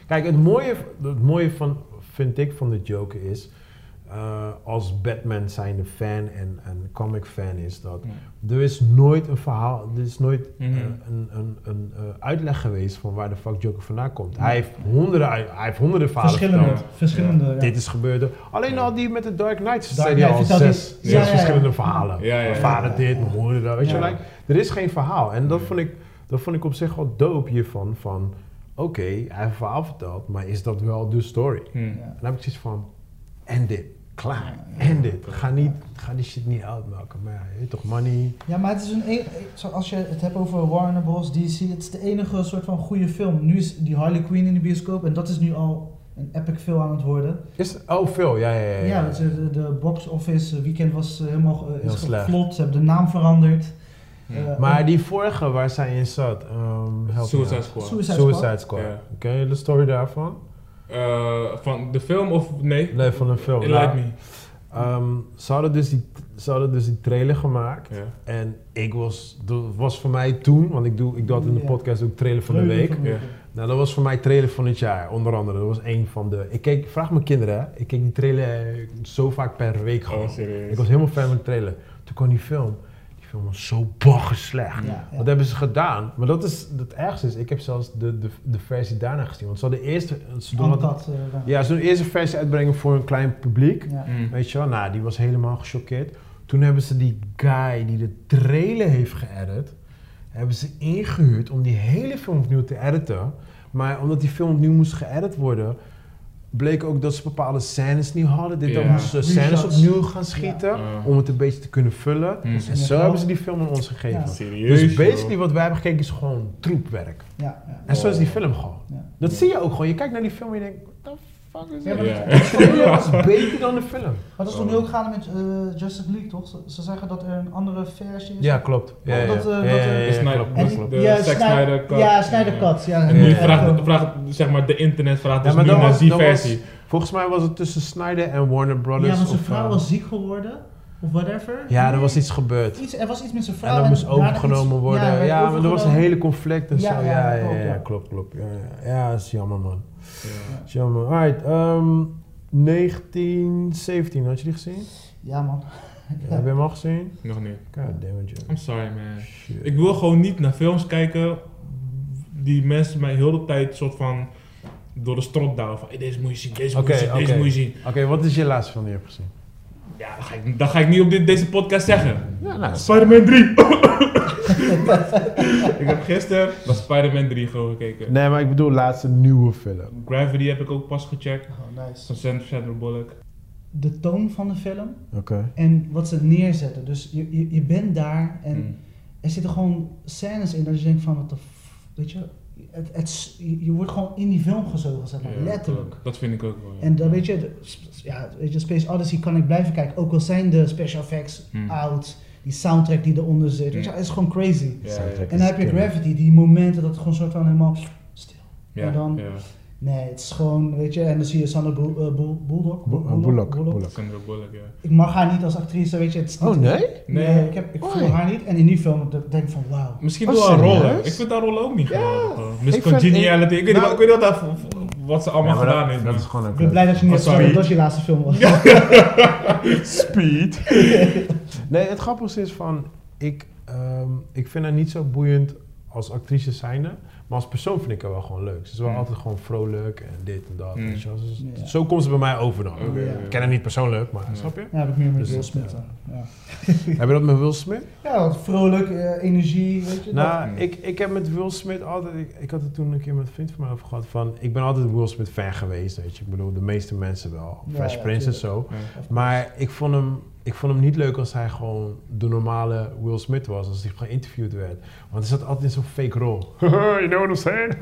Kijk, het mooie, het mooie van, vind ik van de Joker is. eh, als Batman zijnde fan en, en comic fan is dat. Ja. Er is nooit een verhaal, er is nooit eh, Mhm. een, een, een eh, uitleg geweest van waar de fuck Joker vandaan komt. Hij heeft honderden, hij heeft honderden verhalen Verschillende. verteld. verschillende ja. Dit is gebeurd. Alleen Ja. al die met de Dark Knight, Dark zei hij al zes, hij- zes ja, ja, ja. verschillende verhalen. Ja, ja, ja. Mijn vader dit, mijn moeder dat, weet je Ja. wel. like, er is geen verhaal. En dat vond ik, dat vond ik op zich wel dope hiervan. Van, oké, hij heeft een verhaal verteld, maar is dat wel de story? Hmm. Ja. En dan heb ik zoiets van, en dit, klaar, Ja. en dit. Ga, niet, ga die shit niet uitmelken. Maar ja, toch, money. Ja, maar het is een, e- zoals je het hebt over Warner Bros, DC, het is de enige soort van goede film. Nu is die Harley Quinn in de bioscoop en dat is nu al een epic film aan het worden. Is, oh, veel, ja, ja, ja. ja. Eh, de, de box office weekend was eh, helemaal eh, Heel is slecht. geflopt, ze hebben de naam veranderd. Ja. Maar die vorige waar zij in zat, um, me Suicide. Squad. Suicide Squad. Suicide Squad. Ken je de story daarvan? Eh, van de film of nee? Nee, van een film. It Nou, Like Me. ehm, ze, hadden dus die, ze hadden dus die trailer gemaakt. En ik was, dat was voor mij toen, want ik doe, ik doe altijd in de podcast ook trailer van de week. van de. Nou, dat was voor mij trailer van het jaar, onder andere. Dat was een van de. Ik keek, vraag mijn kinderen, hè. ik keek die trailer zo vaak per week gewoon. Oh, serieus. ik was helemaal fan van de trailer. Toen kwam die film. Film was zo bagger slecht. Ja, ja. Wat hebben ze gedaan? Maar dat is het ergste is, ik heb zelfs de, de, de versie daarna gezien. Want ze hadden eerst, ze doen Uncut, altijd- eh, ja. ze doen eerst een versie uitbrengen voor een klein publiek. Ja. Hmm. Weet je wel, nou, die was helemaal gechoqueerd. Toen hebben ze die guy die de trailer heeft geëdit, hebben ze ingehuurd om die hele film opnieuw te editen. Maar omdat die film opnieuw moest geëdit worden, bleek ook dat ze bepaalde scènes niet hadden. Dit Ja. moesten ze scènes opnieuw gaan schieten Ja. om het een beetje te kunnen vullen. Hmm. En zo hebben ze die film aan ons gegeven. Ja. Serieus? Dus basically wat wij hebben gekeken is gewoon troepwerk. Ja, ja. En zo is die film gewoon. Ja. Dat zie je ook gewoon. Je kijkt naar die film en je denkt, fuck is Ja. De trailer was beter dan de film. Maar dat is toch nu ook gaande met eh, Justice League, toch? Ze, ze zeggen dat er een andere versie is. Ja, klopt. Ja, ja, Oh, dat, dat, De Snyder- klopt, de Zack cut. Ja, Snyder Cut. Ja, En nu vraagt, ja. vraagt zeg maar de internet vraagt dus nu naar die versie. Volgens mij was het tussen Snyder en Warner Brothers. Ja, want zijn vrouw eh, was ziek geworden. Of whatever. Ja, er was iets gebeurd. Iets, er was iets met zijn vrouw. En dat moest overgenomen iets- worden. Ja, maar er was een hele conflict en Ja, zo. ja, Ja, ja, klopt, ja, ja. klopt, klopt. Ja, ja. ja, dat is jammer, man. Ja. Is jammer. Alright, ehm 1917, had je die gezien? Ja, man. Heb je hem al gezien? Nog niet. God damn it. I'm sorry man. Shit. Ik wil gewoon niet naar films kijken die mensen mij heel de tijd soort van door de strot douwen van hey, deze moet je zien, deze moet je zien, deze oké. moet je zien. Oké, wat is je laatste film die je hebt gezien? Ja, dat ga ik, dat ga ik niet op dit, deze podcast zeggen. Ja, nou, Spider-Man 3. (laughs) ik heb gisteren naar Spider-Man 3 gewoon gekeken. Nee, maar ik bedoel laatste nieuwe film. Gravity heb ik ook pas gecheckt. Oh, nice. Van Sandra Bullock. De toon van de film Oké. en wat ze neerzetten. Dus je, je, je bent daar en Mm. er zitten gewoon scènes in dat je denkt van, wat de f- weet je, het, het, je wordt gewoon in die film gezogen, zeg maar, Ja, letterlijk. Dat, vind ik ook wel. ja. En dan weet je, de- ja, weet je, Space Odyssey kan ik blijven kijken, ook al zijn de special effects Hmm. oud, die soundtrack die eronder zit, weet je, Hmm. het is gewoon crazy. En dan heb je. Gravity, die momenten dat het gewoon soort van helemaal stil. ja, en dan- ja. Nee, het is gewoon, weet je, en dan zie je Sandra eh, Bull, Bulldog. Bo- Bullock, Bullock. Sandra Bullock, ja. Ik mag haar niet als actrice, weet je. Het is niet, Oh nee? Nee, Nee. ik, heb, ik voel haar niet. En in die film denk ik van, wauw. Misschien Oh, door haar rollen. serieus? Ik vind haar rollen ook niet Ja, geweldig. ik Miss Congeniality. Ik, weet niet nou- wat, ik weet niet wat, wat ze allemaal Ja, gedaan heeft. dat is gewoon een Ik ben blij dat je niet Oh, hebt gezegd sorry. dat je laatste film was. (laughs) Speed. (laughs) nee, het grappige is van, ik, ehm, ik vind haar niet zo boeiend als actrice zijnde, maar als persoon vind ik haar wel gewoon leuk. Ze is wel Mm. altijd gewoon vrolijk en dit en dat. Mm. weet je wel. Dus Ja. Zo komt ze bij mij over dan. Oké, Ja. ja. Ik ken haar niet persoonlijk, maar snap je? Ja, heb ik meer met Dus, Will Smith. ja. (laughs) Heb je dat met Will Smith? ja wat vrolijk, eh, energie, weet je. Nou, Mm. ik, ik heb met Will Smith altijd... Ik, ik had het toen een keer met een vriend van mij over gehad van... Ik ben altijd Will Smith fan geweest, weet je. Ik bedoel, de meeste mensen wel. Ja, Fresh ja, Prince en zo. Ja. Maar ik vond, hem, ik vond hem niet leuk als hij gewoon de normale Will Smith was. Als hij geïnterviewd werd. Want hij zat altijd in zo'n fake rol. (laughs) you know what I'm saying? (laughs)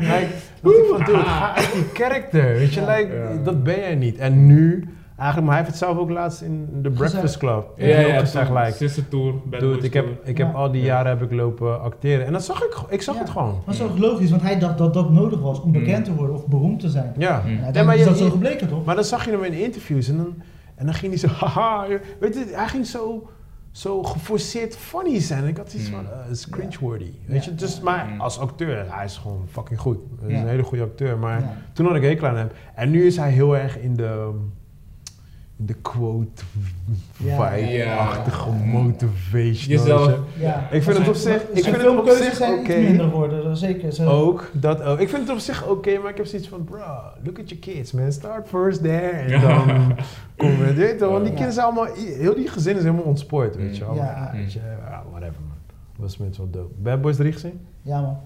like, dat ik van, dude, ga uit die character. Weet je, Ja. like, Ja. dat ben jij niet. En nu... Eigenlijk, maar hij heeft het zelf ook laatst in The Breakfast. Club. Ja, ja, ook gezegd, toen, like, Sister Tour, Bad Dude, ik heb, Tour. ik heb Ja. al die Ja. jaren heb ik lopen acteren. En dat zag ik, ik zag Ja. het gewoon. Dat is ook logisch, want hij dacht dat dat nodig was om Mm. bekend te worden of beroemd te zijn. Ja. Mm. En maar, is je, dat zo gebleken, toch? maar dan zag je hem in interviews en dan, en dan ging hij zo, (laughs) haha. Weet je, hij ging zo, zo geforceerd funny zijn. En ik had iets Mm. van, het is cringeworthy. Weet je, dus, maar Mm. als acteur, hij is gewoon fucking goed. Hij is een hele goede acteur. Maar toen had ik hekel aan hem. En nu is hij heel erg in de, de quote Ja. vibe-achtige Ja. motivation. Jezelf- je. Ja. Ik vind het op zich, ik vind het op zich oké. minder geworden, dat zeker. Ze- Ook, dat ook. Ik vind het op zich oké, maar ik heb zoiets van, bro, look at your kids, man. Start first there en dan kom je, weet je, wel, want die kinderen zijn allemaal, heel die gezin is helemaal ontspoord, weet je wel. Ja. Weet je, ja, whatever man. Will Smith is wel dope. Bad Boys 3 gezien? Ja, man.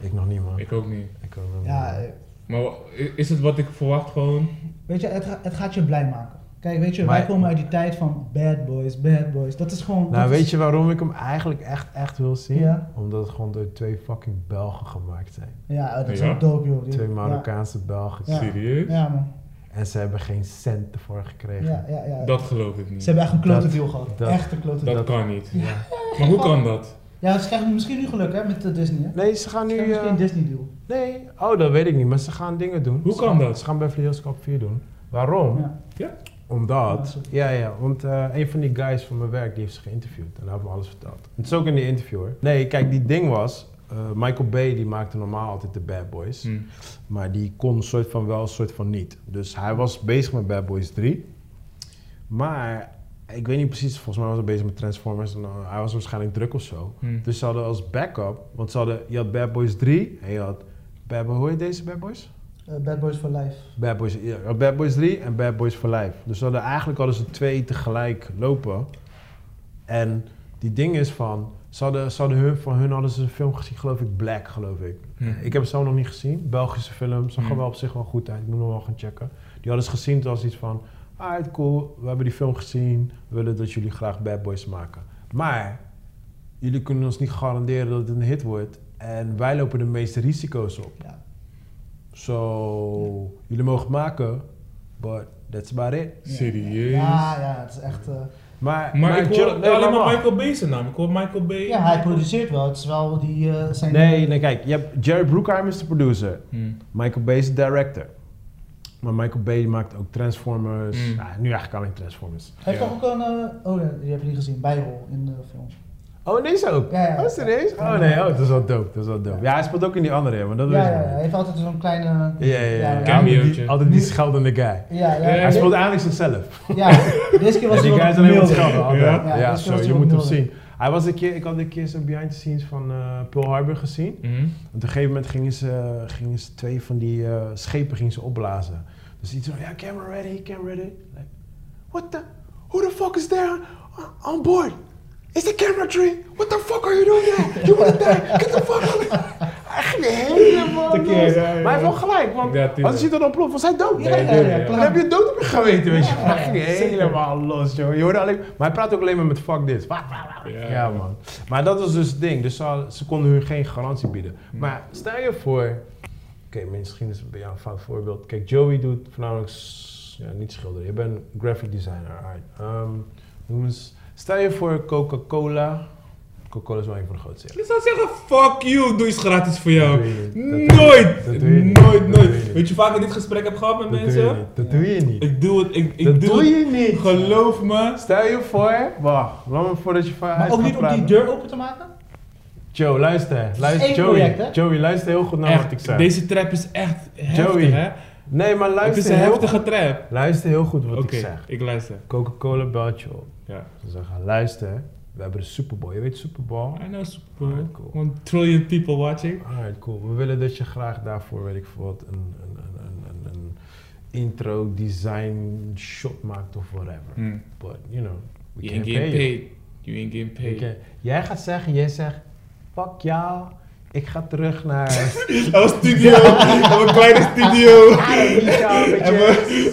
Ik nog niet, man. Ik ook niet. Ik ook nog Ja, niet. eh, Maar is het wat ik verwacht gewoon? weet je, het, ga- het gaat je blij maken. Kijk, weet je, Maar- wij komen uit die tijd van bad boys, bad boys. Dat is gewoon... Nou, dat weet is- je waarom ik hem eigenlijk echt, echt wil zien? Ja. Omdat het gewoon door twee fucking Belgen gemaakt zijn. Ja, dat is Ja? ook dope, joh. Die- Twee ja. Marokkaanse Belgen. Ja. Serieus? Ja, man. En ze hebben geen cent ervoor gekregen. Ja, ja, ja. Dat geloof ik niet. Ze hebben echt een klote Dat- deal gehad. dat- echt een klote Dat deal. kan niet. Ja. (laughs) Maar hoe kan dat? Ja, ze krijgen misschien nu geluk, hè, met de Disney, hè? Nee, ze gaan Ze nu... krijgen misschien eh, een Disney deal. Nee, oh, dat weet ik niet, maar ze gaan dingen doen. Hoe Ze kan gaan- dat? Ze gaan Beverly Hills Cop 4 doen. Waarom? Ja. Omdat, ja, ja, want eh, een van die guys van mijn werk die heeft ze geïnterviewd en hij heeft me alles verteld. Het is ook in die interview hoor. Nee, kijk, die ding was, eh, Michael Bay die maakte normaal altijd de Bad Boys, Hm. maar die kon soort van wel, soort van niet. Dus hij was bezig met Bad Boys 3, maar ik weet niet precies, volgens mij was hij bezig met Transformers en eh, hij was waarschijnlijk druk of zo. Hm. Dus ze hadden als backup, want ze hadden, je had Bad Boys 3 en je had, Bad Boy, hoe heet deze Bad Boys? Eh, bad boys for life. Bad Boys, ja, Bad Boys 3 en Bad Boys for Life. Dus ze hadden, eigenlijk hadden ze twee tegelijk lopen. En die ding is van, ze hadden, ze hadden hun, van hun hadden ze een film gezien, geloof ik, Black, geloof ik. Ik heb het zo nog niet gezien. Belgische film, zag er wel op zich wel goed uit. Ik moet nog wel gaan checken. Die hadden ze gezien, toen was iets van, alright, cool, we hebben die film gezien. We willen dat jullie graag Bad Boys maken. Maar, jullie kunnen ons niet garanderen dat het een hit wordt. En wij lopen de meeste risico's op. Ja. So, jullie mogen het maken, but that's about it. Serieus? Ja, ja, het is echt... eh, Maar, Maar, ik hoor nee, alleen maar. Michael Bay zijn naam. Ik hoor Michael Bay. ja, hij produceert wel. Het is wel die... eh, zijn Nee, nee, kijk, je hebt Jerry Bruckheimer is de producer. Hm. Michael Bay is de director. Maar Michael Bay maakt ook Transformers. Mm. Ja, nu eigenlijk alleen Transformers. Hij heeft Ja. toch ook een... eh, oh, ja, die heb je niet gezien. Bijrol in de film. Oh, deze ook? Ja, ja. Oh, serieus? Oh nee, oh, dat is wel dope. Dat is wel dope. Ja, hij speelt ook in die andere, maar dat Ja, weet ja, hij heeft altijd zo'n kleine... Ja, ja, ja. ja. Ja, Altijd die, cameootje. altijd die scheldende guy. Ja, ja. Ja, Hij speelt eigenlijk zichzelf. Ja, deze keer was Ja, (laughs) die hij guy is alleen wat schelden. Ja. Ja, zo, je hij moet hem zien. Hij was een keer, ik had een keer zo'n behind the scenes van eh, Pearl Harbor gezien. Want op een gegeven moment gingen ze, gingen ze twee van die eh, schepen gingen ze opblazen. Dus iets van, ja, camera ready, camera ready. Like, what the, who the fuck is there on, on board? Is the camera tree? What the fuck are you doing there? You wanna die? Get the fuck out Hij ging helemaal Tekeer, los. ja, ja, Maar hij heeft wel gelijk, want Ja, als hij ziet dan ontploft, was hij dood. Ja, Dan heb je dood op je geweten, weet je. Hij ging helemaal los, joh. Je hoorde alleen, maar hij praat ook alleen maar met fuck dit. Ja. Ja, man. Maar dat was dus het ding. Dus ze, ze konden hun geen garantie bieden. Maar stel je voor... Oké, misschien is het bij jou een fout voorbeeld. Kijk, Joey doet voornamelijk... Ja, niet schilderen. Je bent graphic designer. alright. Ehm, noem eens... Stel je voor Coca-Cola. Coca-Cola is wel een van de grootste. ja. Ik zou zeggen, fuck you, doe iets gratis voor jou. Je je Nooit! Dat doe je niet. Nooit, je nooit. Weet je vaak ik dit gesprek heb gehad met Dat mensen? je. Dat doe je niet. Ik doe het, ik, ik dat doe, doe het. je niet. Geloof me. Stel je voor... Wacht, laat me voordat je van Maar ook niet om die deur open te maken? Joe, luister. luister één Joey, project, hè? Joey, luister heel goed naar wat ik zeg. deze trap is echt heftig, Joey, hè? Nee, maar Het luister is een heel heftige trap. Luister heel goed wat ik zeg. ik luister. Coca-Cola belt je op. Ja. Ze zeggen, luister, we hebben de Super Bowl. Je weet Super Bowl? I know Super Bowl. Alright, cool. One trillion people watching. Alright, cool. We willen dat je graag daarvoor, weet ik veel wat, een, een, een, een, een, intro design shot maakt of whatever. Hmm. But, you know, we You can't ain't pay getting you. paid. You ain't getting paid. Jij gaat zeggen, jij zegt, fuck jou, ik ga terug naar... (laughs) Was studio. Was een kleine studio.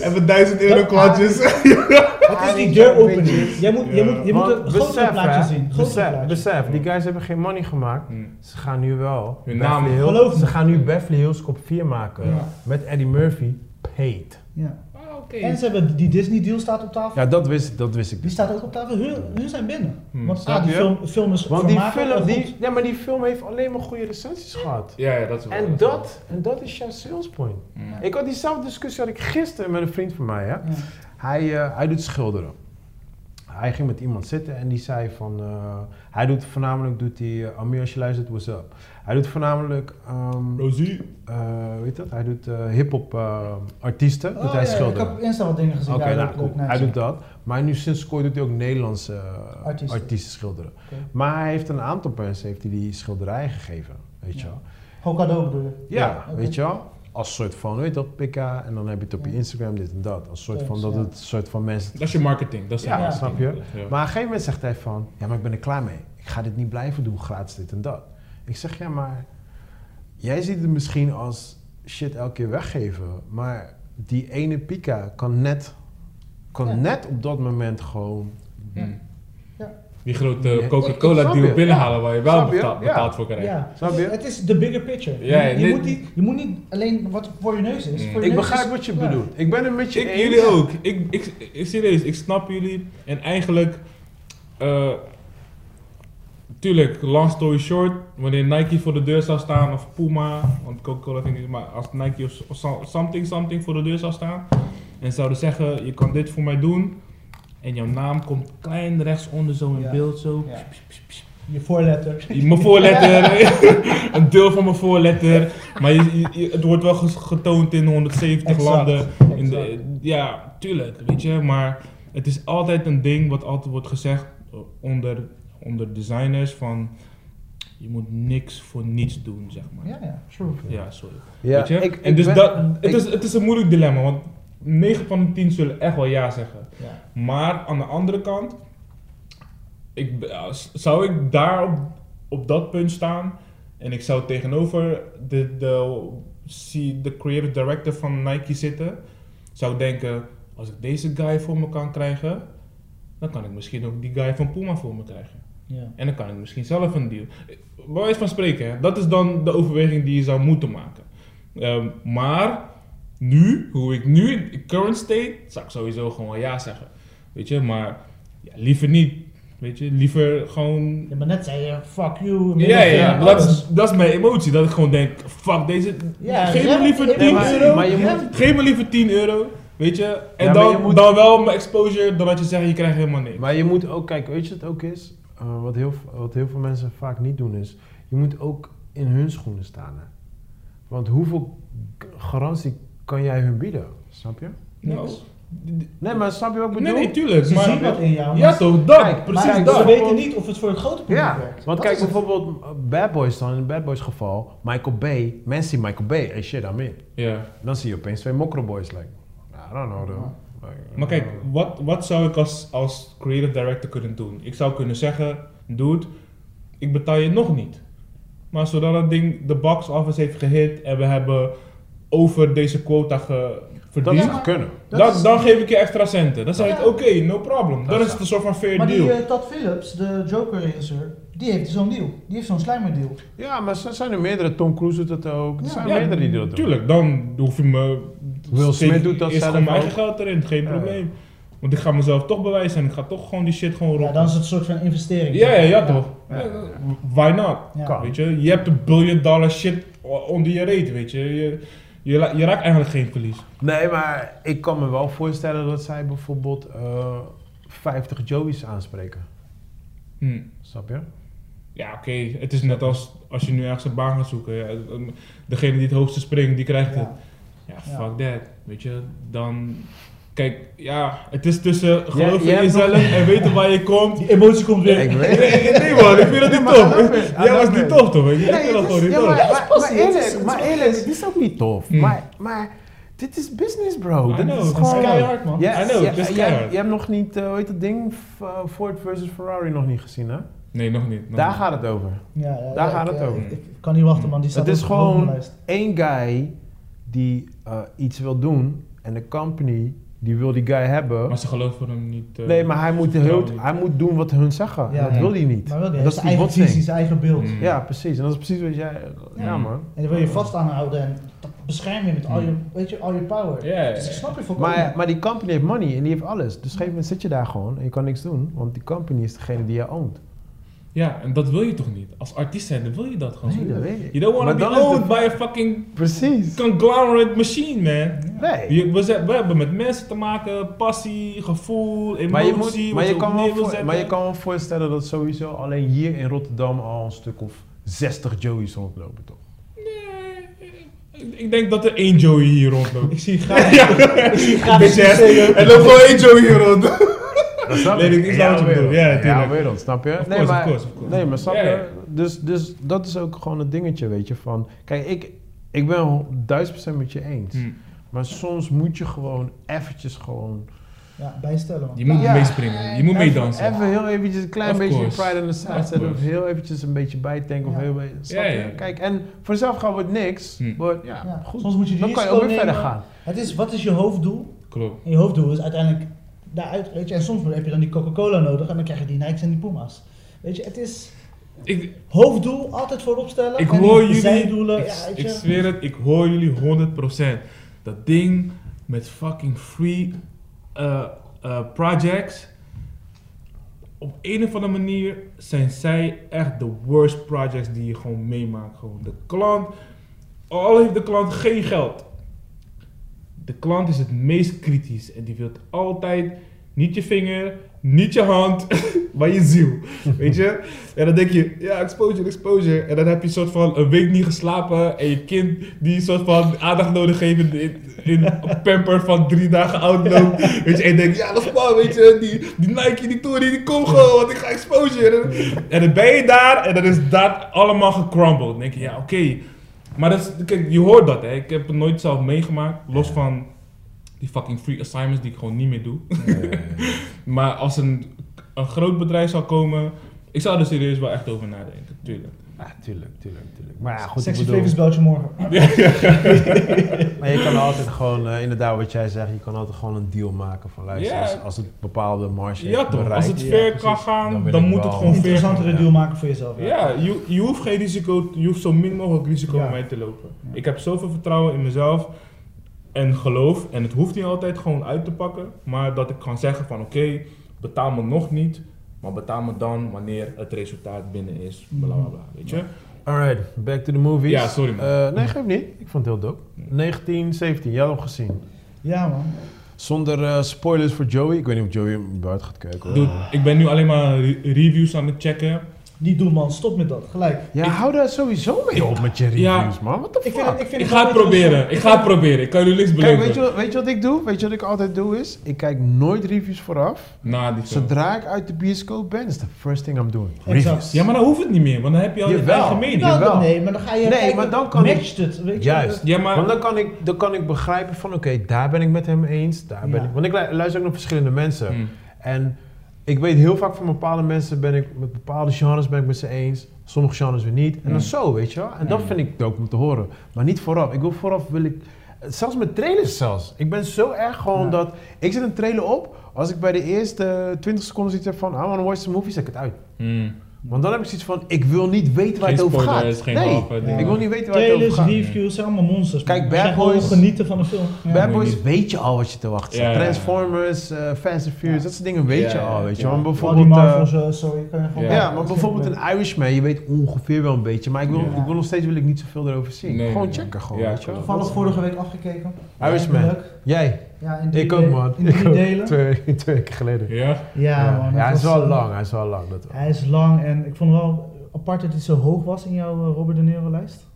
En we duizend euro kwartjes. (laughs) Wat is die deur opening? Jij moet, je Ja. moet, je moet een grotere plaatje zien. Besef, plaatje. besef, die guys hebben geen money gemaakt. Hmm. Ze gaan nu wel Hun naam. Ze gaan nu Beverly Hills Cop 4 maken Ja. met Eddie Murphy, paid. Ja. Ah, oké. En ze hebben die Disney deal staat op tafel. Ja, dat wist, dat wist ik. Die dus. staat ook op tafel. Hun, hun zijn binnen. Hmm. Want ah, die film, film is Want die film, die, ja, maar die film heeft alleen maar goede recensies gehad. Ja, ja, dat is wel. En dat, en dat is jouw sales point. Ik had diezelfde discussie had ik gisteren met een vriend van mij. Hè? Ja. Hij, eh, hij doet schilderen. Hij ging met iemand zitten en die zei van... eh, hij doet voornamelijk, doet hij, eh, Amir als je luistert, what's up? Hij doet voornamelijk, ehm Rosie. eh, weet dat? Hij doet eh hip-hop eh, artiesten, doet Oh, hij ja, ik schilderen. heb op Insta wat dingen gezien. Oké, Ja, nou cool. Hij doet dat. Maar nu sinds kort doet hij ook Nederlandse eh, Artiesten. artiesten. schilderen. Maar hij heeft een aantal mensen heeft hij die schilderijen gegeven, weet je Ja. wel. Gewoon cadeau bedoel je? Ja, oké. weet je wel. Als soort van, weet je dat, pika, en dan heb je het op je. Instagram, dit en dat. Als soort van, dat het soort van mensen... Dat is je marketing. Dat is je Ja, marketing. snap je? Ja. Maar op een gegeven moment zegt hij van, ja, maar ik ben er klaar mee. Ik ga dit niet blijven doen, gratis dit en dat. Ik zeg, ja, maar jij ziet het misschien als shit elke keer weggeven. Maar die ene pika kan net, kan Ja. net op dat moment gewoon... Ja. Die grote. Coca-Cola deal je? binnenhalen waar je wel betaald, voor krijgt. Ja, Snap je? het is de bigger picture. Ja, je, je nee. moet niet, je moet niet alleen wat voor je neus is. Mm. Voor je Ik neus begrijp is- wat je ja. bedoelt. Ik ben het met je Ik, eens. jullie ook. Ik, ik, ik, serieus, ik snap jullie. En eigenlijk, eh tuurlijk, long story short, wanneer Nike voor de deur zou staan of Puma, want Coca-Cola vind ik niet, maar als Nike of, of so- something, something voor de deur zou staan en zouden zeggen, je kan dit voor mij doen en jouw naam komt klein rechtsonder zo in Ja. beeld zo. Ja. Je voorletter. Mijn voorletter, (laughs) (laughs) een deel van mijn voorletter. Maar je, je- je- het wordt wel getoond in 170 Exact, landen. In de, ja, tuurlijk, weet je. Maar het is altijd een ding wat altijd wordt gezegd onder, onder designers van... Je moet niks voor niets doen, zeg maar. Ja, ja, true. Ja, sorry. Ja, weet je? ik- en ik dus ben- dat, het, ik- is, het is een moeilijk dilemma, want 9 van de 10 zullen echt wel ja zeggen. Ja. Maar aan de andere kant, ik, als- zou ik daar op, op dat punt staan en ik zou tegenover de, de, zie- de creative director van Nike zitten, zou denken, als ik deze guy voor me kan krijgen, dan kan ik misschien ook die guy van Puma voor me krijgen. Ja. En dan kan ik misschien zelf een deal. Bij wijze van spreken, hè, dat is dan de overweging die je zou moeten maken. Ehm, maar nu, hoe ik nu, in current state, zou ik sowieso gewoon wel ja zeggen. Weet je, maar ja, liever niet. Weet je, liever gewoon. Ja, maar net zei je, fuck you. Ja, ja, dat, is, dat is mijn emotie. Dat ik gewoon denk, fuck deze. Ja, geef me liever ja, 10 maar- euro. maar je moet- Geef me liever 10 euro. Weet je, en Ja, dan, je moet- dan wel mijn exposure, dan dat je zegt, je krijgt helemaal niks. Maar je moet ook, kijk, weet je wat het ook is? Eh, wat, heel, wat heel veel mensen vaak niet doen is, je moet ook in hun schoenen staan. Hè? Want hoeveel garantie kan jij hun bieden? Snap je? Nou, Nee, maar snap je wat ik nee, bedoel? nee, tuurlijk. Ze maar, zien wat in jou. Ja, toch, dat. Kijk, precies maar kijk, dat. Ze weten niet of het voor het grote publiek Ja, werkt. want Dat kijk het. bijvoorbeeld uh, Bad Boys dan, in Bad Boys geval, Michael Bay, mensen zien Michael Bay, hey shit, I'm in. Ja. Dan zie je opeens twee mokroboys, like, I don't know, though. Maar kijk, wat, wat zou ik als, als creative director kunnen doen? Ik zou kunnen zeggen, dude, ik betaal je nog niet. Maar zodat dat ding de box office heeft gehit en we hebben over deze quota ge, dat verdiend, zou kunnen. Dat dan, geef ik je extra centen. Dan zeg ik, Ja. oké, no problem. Dan is het een soort van fair Maar deal. die eh, Todd Phillips, de Joker-regisseur, die heeft zo'n deal. Die heeft zo'n slijmer deal. Ja, maar er zijn er meerdere. Tom Cruise doet dat ook. Er Ja. zijn Ja, meerdere die dat doen. Tuurlijk, dan hoef je me... Will Smith doet dat zelf gewoon mijn eigen ook. geld erin, geen Ja. probleem. Want ik ga mezelf toch bewijzen en ik ga toch gewoon die shit gewoon Ja, rocken. dan is het een soort van investering. Ja, ja, ja, toch. Ja. Ja, Why not? Ja. Kan. Weet je, je hebt een billion dollar shit onder je reet, weet je. Je, je, je raakt eigenlijk geen verlies. Nee, maar ik kan me wel voorstellen dat zij bijvoorbeeld eh 50 Joey's aanspreken. Hm. Snap je? Ja, oké. Het is net als als je nu ergens een baan gaat zoeken. Ja, degene die het hoogste springt, die krijgt het. Ja. fuck that. Weet je, dan... Kijk, ja, het is tussen geloven jij in jezelf en weten waar je komt. Die emotie komt weer. Ik weet Nee, nee man, ik vind dat niet maar tof. Jij was love niet tof toch? Ik vind dat gewoon niet ja, tof. maar, Ja, maar, eerlijk, maar eerlijk, dit is ook niet tof. Hmm. Maar, maar dit is business, bro. I Dit know, is het Dat is gewoon... keihard, man. Ja, I know, ja, is keihard. Je hebt nog niet, eh hoe heet dat ding? Eh, Ford versus Ferrari nog niet gezien, hè? Nee, nog niet. nog Daar niet. gaat het over. Ja, ja, Daar ja, gaat ik, het eh, over. Ik, ik kan niet wachten, man. Die staat Het is gewoon-. Eén guy die eh, iets wil doen en de company die wil die guy hebben. Maar ze geloven hem niet. eh, Nee, maar hij moet, heel, hij moet doen wat hun zeggen. Ja, en dat ja. wil hij niet. Maar dat is zijn eigen visie, zijn eigen beeld. Mm. Ja, precies. En dat is precies wat jij... Ja, Ja. man. En dan wil je vast aanhouden en dat bescherm je met al je, Hmm. weet je, al je power. Ja, ja, Dus ik snap je volkomen. Maar, maar die company heeft money en die heeft alles. Dus op een gegeven moment zit je daar gewoon en je kan niks doen. Want die company is degene die je oont. Ja, en dat wil je toch niet? Als artiest zijn, dan wil je dat gewoon. Nee, dat weet ik. You don't want Maar to be dan owned by a fucking Precies. conglomerate machine, man. Nee. Je- we, zijn- we hebben met mensen te maken, passie, gevoel, emotie, Maar je, moet, maar, je kan wel wil voor- zetten. maar je kan wel voorstellen dat sowieso alleen hier in Rotterdam al een stuk of 60 Joey's rondlopen, toch? Nee, ik- denk dat er één Joey hier rondloopt. Ik zie (laughs) graag. ik zie graag. (laughs) Er loopt gewoon één Joey hier rond. Dat snap Nee, ik- ik snap wat je bedoelt. Ja, ja, wereld, snap je? Of nee, course, maar, of course, of course. nee, maar snap Ja, je? ja. Dus, dus dat is ook gewoon een dingetje, weet je, van... Kijk, ik, ik ben duizend procent met je eens. Hm. Maar soms moet je gewoon eventjes gewoon... Ja, bijstellen, man. Je moet Ja. meespringen, je moet meedansen. Even heel eventjes een klein Of beetje course. pride in the side Of zetten. Of heel eventjes een beetje bijtanken. Of Ja. heel beetje, Ja, ja. Kijk, en vanzelf gaan we het niks. Hm. Maar ja, Ja, goed. Soms moet je die Dan kan je risico ook weer verder gaan. Het is, wat is je hoofddoel? Klopt. En je hoofddoel is uiteindelijk daaruit, weet je, en soms heb je dan die Coca-Cola nodig en dan krijg je die Nikes en die Puma's. Weet je, het is Ik, hoofddoel altijd voorop stellen. ik hoor jullie, zijdoelen, ik, ja, zweer het, ik hoor jullie 100%. Dat ding met fucking free eh, eh, projects. Op een of andere manier zijn zij echt de worst projects die je gewoon meemaakt. Gewoon de klant, al heeft de klant geen geld. De klant is het meest kritisch en die wil altijd niet je vinger, niet je hand, (laughs) maar je ziel. Weet je? En dan denk je, ja, exposure, exposure. En dan heb je een soort van een week niet geslapen en je kind die een soort van aandacht nodig heeft in, in, een pamper van drie dagen oud loopt. (laughs) Weet je, en je denkt, ja, dat is man, weet je, die, die Nike, die Tory, die komt gewoon, want ik ga exposure. En, en dan ben je daar en dan is dat allemaal gecrumbled. Dan denk je, ja, oké. Maar dat is, kijk, je hoort dat, hè. Ik heb het nooit zelf meegemaakt, los van die fucking free assignments die ik gewoon niet meer doe. (laughs) Maar als een, een groot bedrijf zou komen, ik zou er serieus wel echt over nadenken, tuurlijk. Ja, tuurlijk, tuurlijk, tuurlijk. Maar ja, goed, ik Sexy bedoel... Flavors belt je morgen. (laughs) Maar je kan altijd gewoon, eh, inderdaad wat jij zegt, je kan altijd gewoon een deal maken van luister, als, als het bepaalde marge Ja toch, bereikt, als het ver kan gaan, dan moet het gewoon Een interessantere gaan. deal maken voor jezelf. Ja, je, je hoeft geen risico, je hoeft zo min mogelijk risico Ja. met mij te lopen. Ja. Ik heb zoveel vertrouwen in mezelf en geloof, en het hoeft niet altijd gewoon uit te pakken, maar dat ik kan zeggen van oké, betaal me nog niet, maar betaal me dan wanneer het resultaat binnen is, bla bla bla, weet je? Alright, back to the movies. Ja, sorry, man. Eh, nee, geef niet. Ik vond het heel dope. 1917, jij had hem gezien. Ja, man. Zonder eh, spoilers voor Joey. Ik weet niet of Joey hem buiten gaat kijken. hoor. Dude, ik ben nu alleen maar re- reviews aan het checken. Niet doen man, stop met dat, gelijk. Ja, hou daar sowieso mee op met je reviews, Ja. man. The Ik fuck? vind, ik vind Ik ga het proberen. Ik ga het proberen. Ik kan jullie niks Kijk, beloven. weet je, wat- weet je wat ik doe? Weet je wat ik altijd doe is? Ik kijk nooit reviews vooraf. Na die. Zodra ik uit de bioscoop ben, is the first thing I'm doing. Exact. Reviews. Ja, maar dan hoeft het niet meer, want dan heb je al je eigen mening. Nou, Jawel. nee, maar dan ga je Nee, kijken, maar dan kan ik- het, weet je. Juist. Ja, maar... Want dan kan, ik, dan kan ik begrijpen van, oké, daar ben ik met hem eens. Daar ben Ja. ik, want ik lu- luister ook naar verschillende mensen. Hmm. En ik weet heel vaak van bepaalde mensen ben ik met bepaalde genres ben ik met ze eens. Sommige genres weer niet. En dan Mm. zo, weet je wel. En dat Mm. vind ik dope om te horen. Maar niet vooraf. Ik wil vooraf, wil ik... Zelfs met trailers zelfs. Ik ben zo erg gewoon Ja. dat... Ik zet een trailer op. Als ik bij de eerste 20 seconden zoiets heb van... I wanna watch the movie, zet ik het uit. Hmm. Want dan heb ik zoiets van... Ik wil niet weten waar Geen het over spoilers, gaat. geen nee, halve ik wil niet weten waar het over gaat. reviews, zijn allemaal monsters. Kijk. Bad Boys- genieten van de film. Ja. Bad Boys weet je al wat je te wachten staat. Ja, ja, ja. Transformers, eh Fast and Furious, Ja. dat soort dingen weet je al, weet je. Maar bijvoorbeeld... eh, Marvels, eh, sorry, kan je gewoon... Ja. Ja, maar bijvoorbeeld een Irishman, je weet ongeveer wel een beetje, maar ik wil, Ja. ik wil nog steeds wil ik niet zoveel erover zien. Nee, gewoon checken, gewoon, Ja, weet je. Toevallig vorige week afgekeken. Irishman. Jij? Ja, in drie Ik ook, man. In Ik drie ook. delen. Twee, (laughs) twee weken geleden. Ja? Ja, man. ja hij is was, wel eh, lang, hij is wel lang. Dat. Hij is lang en ik vond wel apart dat hij zo hoog was in jouw eh, Robert De Niro lijst.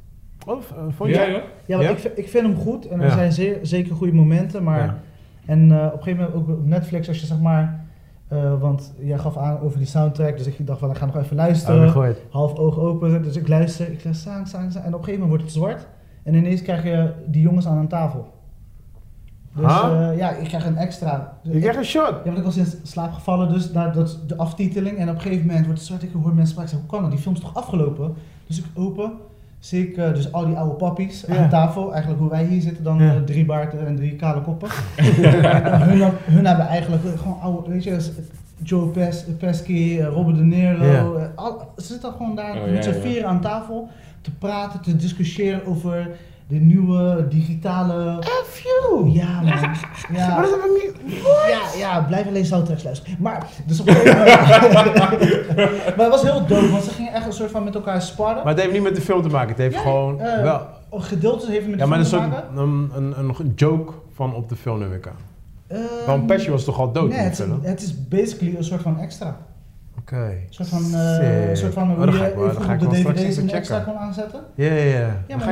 Oh, eh, vond je? Ja, ja. Ja, want Ja? Ik, vind- ik vind hem goed en er Ja. zijn zeer, zeker goede momenten, maar... Ja. En eh, op een gegeven moment ook op Netflix, als je zeg maar... eh, want jij gaf aan over die soundtrack, dus ik dacht van, ik ga nog even Oh, luisteren. gehoord. half oog open, dus ik luister, ik luister, zang, zang, zang, en op een gegeven moment wordt het zwart. En ineens krijg je die jongens aan een tafel. Dus Huh? eh, ja, ik krijg een extra. Je krijgt een shot. Ja, want ik was in slaap gevallen, dus na dat, de aftiteling. En op een gegeven moment wordt het zwart. Ik hoor mensen spraken. Ik zeg, hoe kan dat? Die film is toch afgelopen? Dus ik open. Zie ik eh, dus al die oude pappies aan tafel. Eigenlijk hoe wij hier zitten, dan eh, drie baarden en drie kale koppen. En (laughs) hun, hun hebben eigenlijk gewoon oude, weet je, Joe Pes, Pesky, Robert De Niro. Al- ze zitten gewoon daar Oh, met z'n ja. vieren aan tafel te praten, te discussiëren over de nieuwe digitale... F you! Ja, man. Ja. Maar dat heb ik niet... Ja, ja, blijf alleen soundtracks luisteren. Maar, dus op een gegeven moment... (laughs) maar het was heel dope, want ze gingen echt een soort van met elkaar sparren. Maar het heeft niet met de film te maken, het heeft Ja, gewoon eh, wel... Een gedeelte heeft met Ja, de maar een film soort te maken. een, een, een joke van op de film neem ik aan. Ehm, Want Pesci was toch al dood Nee, in de het, is- film? het is basically een soort van extra. Een soort van, een soort van Oh, hoe je wel- dan op de dvd's een extra checken. kon aanzetten. Ja, ja, ja. Ja, maar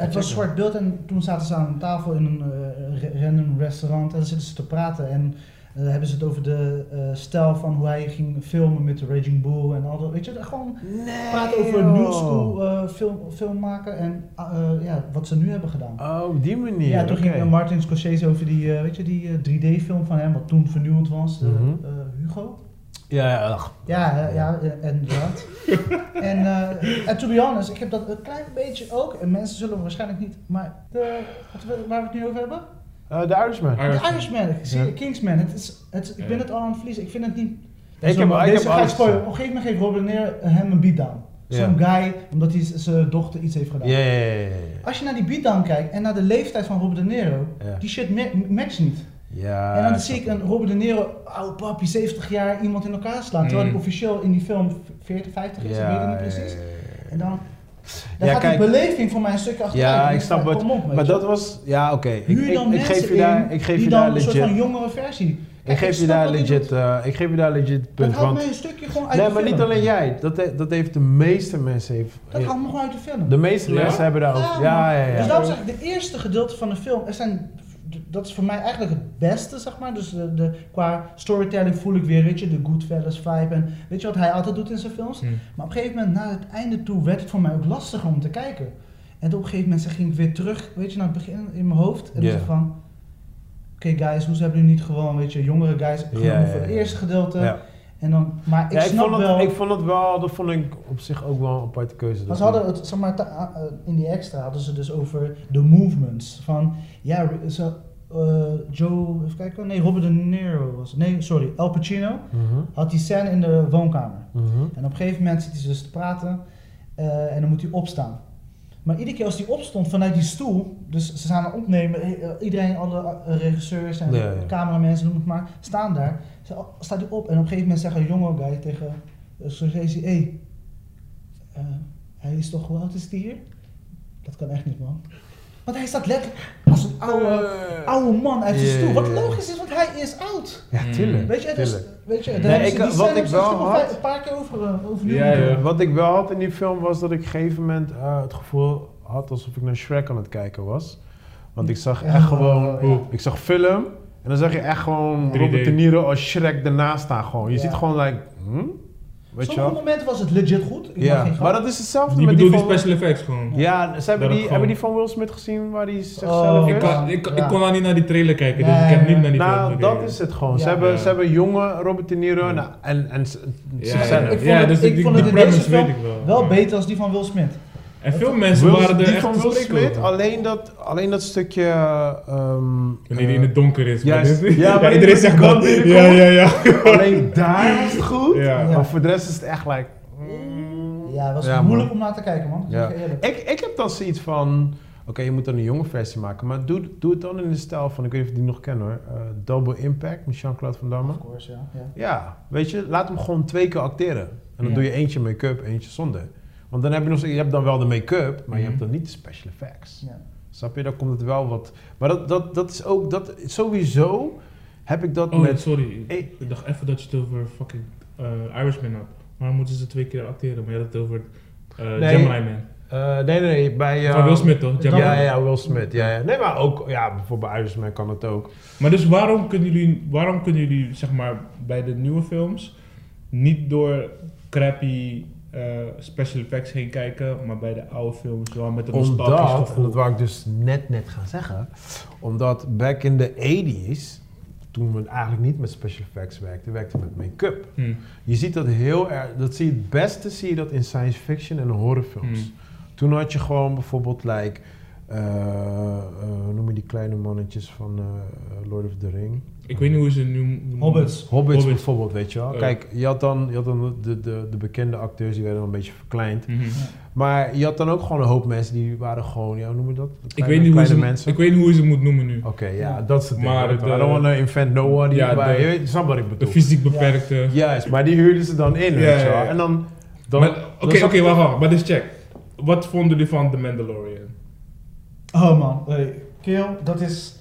het was zwart beeld en toen zaten ze aan tafel in een eh, ra- random restaurant en dan zitten ze te praten en eh, hebben ze het over de stijl van hoe hij ging filmen met de Raging Bull en al dat, weet je, gewoon Nee, praten over joh. new school film, film maken en ja, wat ze nu hebben gedaan. Oh, op die manier. ja, toen ging Martin Scorsese over die, weet je, die eh, 3D-film van hem, wat toen vernieuwend was, eh, Hugo. Ja, ja, ach. Ja, ja, inderdaad. (laughs) en, eh, en to be honest, ik heb dat een klein beetje ook, en mensen zullen waarschijnlijk niet, maar de, waar we het nu over hebben? Eh, The Irishman. Irishman. De Irishman, ik zie Ja. Kingsman, het is, het, ik ben het al aan het verliezen, ik vind het niet... Ik Zo, heb- maar ik deze heb ga ik alles spoilen. gezien. Op een gegeven moment geeft Robin Neer hem een beatdown. Zo'n guy, omdat hij zijn dochter iets heeft gedaan. Ja, ja, ja, ja, ja. Als je naar die beatdown kijkt en naar de leeftijd van Robert De Niro, die shit ma- matcht niet. Ja, en dan zie ik een Robert De Niro, oude papi, 70 jaar, iemand in elkaar slaan. Terwijl Mm. hij officieel in die film 40, 50 het. is, Ja, ik weet het niet precies. En dan, dan Ja, gaat kijk. die beleving voor mij een stukje achteruit. Ja, ik snap het. Maar dat was, ja, oké. Ik, Huur ik, dan ik mensen geef je daar, in ik geef die je dan daar een soort van legit. jongere versie. Ik geef je daar legit, eh, ik geef je daar legit Dat punt. haalt Want, mij een stukje gewoon uit nee, de maar niet alleen jij. Dat, he- dat heeft de meeste mensen. Heeft, Dat haalt me gewoon uit de film. de meeste Ja? mensen hebben daar ook. Ja, Ja, ja, ja. Dus daarom zeg ik, de eerste gedeelte van de film, er zijn, dat is voor mij eigenlijk het beste, zeg maar. Dus de, de, qua storytelling voel ik weer, weet je, de Goodfellas vibe. En weet je wat hij altijd doet in zijn films? Hm. Maar op een gegeven moment, naar het einde toe, werd het voor mij ook lastiger om te kijken. En op een gegeven moment ging ik weer terug, weet je, naar het begin in mijn hoofd. En ik dacht van, oké guys, hoe hebben jullie niet gewoon, weet je, jongere guys genomen voor het eerste gedeelte. En dan, maar ik Ja, ik, snap vond wel... het, ik vond het wel, dat vond ik op zich ook wel een aparte keuze. Maar ze hadden het, zeg maar, uh, in die extra hadden ze dus over de movements. Van, ja, ze, Joe, even kijken, nee, Robert De Niro was het. Nee, sorry, Al Pacino Mhm, had die scène in de woonkamer. mhm. En op een gegeven moment zit hij dus te praten eh, en dan moet hij opstaan. Maar iedere keer als hij opstond vanuit die stoel, dus ze zijn aan het opnemen, eh, eh, iedereen, alle eh, regisseurs en Ja, ja. cameramensen, noem het maar, staan daar. Ze- Staat hij op en op een gegeven moment zegt een jonge guy tegen Scorsese, hé, hey, eh, hij is toch, hoe oud is hij hier? Dat kan echt niet, man. Want hij staat letterlijk als een oude, oude man uit zijn stoel. Wat logisch is, want hij is oud. Ja, tuurlijk. Weet je, dus, weet je, daar Nee, hebben ik- die wat ik wel had- een paar keer over, uh, over Ja, ja. Wat ik wel had in die film was dat ik op een gegeven moment eh, het gevoel had alsof ik naar Shrek aan het kijken was. Want ik zag Ja, echt gewoon, ja. ik zag film en dan zag je echt gewoon 3D. Robert De Niro als Shrek ernaast staan gewoon. Je ziet gewoon like, hm? Weet je Sommige momenten was het legit goed. Ik Ja, maar dat is hetzelfde Die met die die van... special effects gewoon. Ja, ze hebben die, hebben die van Will Smith gezien waar hij zichzelf Oh, is? Ik, kan, ik, Ja. ik kon nou niet naar die trailer kijken, dus Nee. ik heb niet naar die film Nou, dat is het gewoon. Ze, Ja. hebben, Ja. ze hebben jonge Robert De Niro Ja. en, en zichzelf. ja. Ik vond het, dus ik die- vond die het in deze film ik wel. wel beter als die van Will Smith. En veel mensen Will- waren er echt van Smith, alleen dat, alleen dat stukje... ehm, Wanneer hij eh, in het donker is. juist. maar dit- Ja, wanneer iedereen zegt dat. Ja, ja, ja. alleen daar was het goed. Ja. Maar voor de rest is het echt like... mm. Ja, het was Ja, moeilijk man. om naar te kijken, man. Ja. Ik, ik heb dan zoiets van... Oké, je moet dan een jonge versie maken. Maar doe, doe het dan in de stijl van... Ik weet niet of je die nog kennen hoor. eh, Double Impact met Jean-Claude Van Damme. Of course, ja. ja. Ja, weet je, laat hem gewoon twee keer acteren. En dan Ja. doe je eentje make-up, eentje zonder. Want dan heb je nog, je hebt dan wel de make-up, maar je Mhm. hebt dan niet de special effects. ja. Snap je? Dan komt het wel wat. Maar dat, dat, dat is ook, dat, sowieso heb ik dat Oh, met. sorry. Hey. Ik dacht even dat je het over fucking uh, Irishman had. Waarom moeten ze twee keer acteren? Maar je had het over uh, Nee. Gemini Man. Eh, nee, nee, nee, bij. eh, Van Will Smith toch? Ja, Gemini Ja, Man. ja, Will Smith. Ja, ja. Nee, maar ook, ja, bijvoorbeeld bij Irishman kan het ook. Maar dus waarom kunnen jullie, waarom kunnen jullie zeg maar bij de nieuwe films niet door crappy eh, special effects heen kijken, maar bij de oude films wel met een nostalgisch en gevoel? dat wou ik dus net, net gaan zeggen. Omdat back in the 80s, toen we eigenlijk niet met special effects werkten, werkten we met make-up. Hm. Je ziet dat heel erg, dat zie je het beste zie je dat in science fiction en horrorfilms. Hmm. Toen had je gewoon bijvoorbeeld, like, hoe noem je die kleine mannetjes van eh, Lord of the Ring? Ik weet niet hoe ze nu noemen. Hobbits. Hobbits Hobbits. bijvoorbeeld, weet je wel. Ja. Kijk, je had dan, je had dan de, de, de bekende acteurs, die werden dan een beetje verkleind. Mhm. Maar je had dan ook gewoon een hoop mensen die waren gewoon, ja, hoe noem je dat? Ik, Kleine- weet niet hoe ze, mensen. ik weet niet hoe je ze moet noemen nu. Oké, ja, Ja. dat is het ding. Maar de- I don't want to invent no one. Ja, maar de- je weet, wat ik De bedoel. fysiek beperkte. Juist, maar die huurden ze dan in, Ja, weet je ja, wel. ja. En dan... Oké, oké, wacht, wacht. Maar dus check. Wat vonden jullie van The Mandalorian? Oh man, hey, Kill, dat is...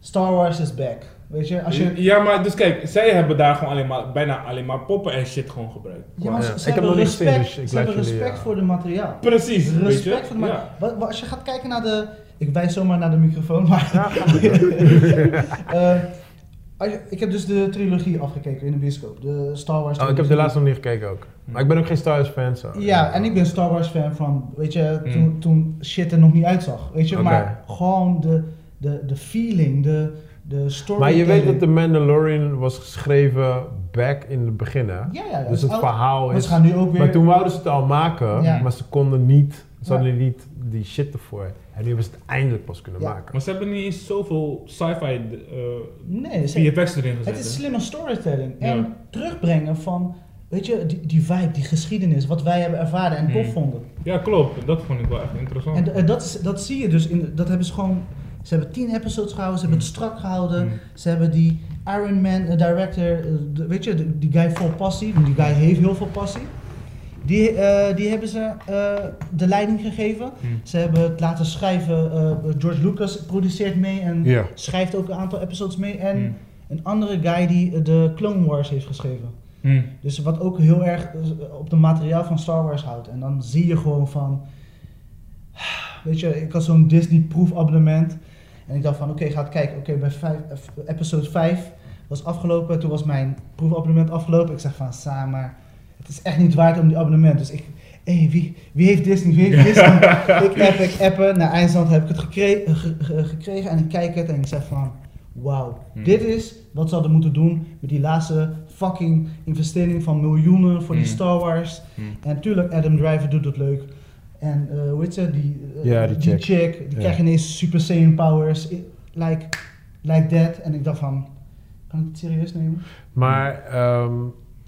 Star Wars is back. Weet je, als je... Ja, maar dus kijk, zij hebben daar gewoon alleen maar, bijna alleen maar poppen en shit gewoon gebruikt. Ja, maar Ja. ze, Ik ze heb hebben nog niet gezien, respect, dus ik ze hebben jullie, respect ja. voor de materiaal. Precies, weet je? Respect voor de Ja. materiaal. Als je gaat kijken naar de... Ik wijs zomaar naar de microfoon, maar... (laughs) (laughs) Eh, je- ik heb dus de trilogie afgekeken in de bioscoop. De Star Wars Oh, ik heb de laatste nog niet gekeken ook. Maar ik ben ook geen Star Wars fan, zo. Ja, en ik ben Star Wars fan van, weet je, Mm. toen, toen shit er nog niet uitzag. Weet je, maar gewoon de, de, de feeling, de, de story. Maar je weet dat The Mandalorian was geschreven back in het begin, hè? Ja, ja, ja. Dus het Al- verhaal maar is... ze gaan nu ook weer... Maar toen wouden ze het al maken, Ja. maar ze konden niet... Ze Ja. hadden niet die shit ervoor. En nu hebben ze het eindelijk pas kunnen Ja. maken. Maar ze hebben niet eens zoveel sci-fi uh, Nee, ze- VFX erin gezet. het is slimme storytelling. Ja. En terugbrengen van, weet je, die, die vibe, die geschiedenis, wat wij hebben ervaren en tof Mm. vonden. Ja, klopt. Dat vond ik wel echt interessant. En, en dat, is, dat zie je dus, in, dat hebben ze gewoon... Ze hebben tien episodes gehouden, ze hebben het strak gehouden. Mm. Ze hebben die Iron Man eh, director, eh, de- weet je, de- die guy vol passie, die guy heeft heel veel passie. Die, eh, die hebben ze eh, de leiding gegeven. Mm. Ze hebben het laten schrijven. eh, George Lucas produceert mee en schrijft ook een aantal episodes mee. En Mm. een andere guy die de Clone Wars heeft geschreven. Mm. Dus wat ook heel erg op het materiaal van Star Wars houdt. En dan zie je gewoon van. Weet je, ik had zo'n Disney proefabonnement. En ik dacht van, oké, ga het kijken. Oké, bij vijf, episode 5 was afgelopen. Toen was mijn proefabonnement afgelopen. Ik zeg van, Sa, maar het is echt niet waard om die abonnement. Dus ik, hé, wie, wie heeft Disney? Wie heeft Disney? (laughs) ik app, ik appen. Na eindstand heb ik het gekre- ge- ge- gekregen. En ik kijk het en ik zeg van, wauw. Hmm. Dit is wat ze hadden moeten doen met die laatste fucking investering van miljoenen voor die Hmm. Star Wars. Mm. En natuurlijk, Adam Driver doet het leuk. En eh hoe heet ze? Die, eh, Ja, die chick. chick. Die Ja. krijgt ineens Super Saiyan powers. I- Like, like that. En ik dacht van, kan ik het serieus nemen? Maar ehm,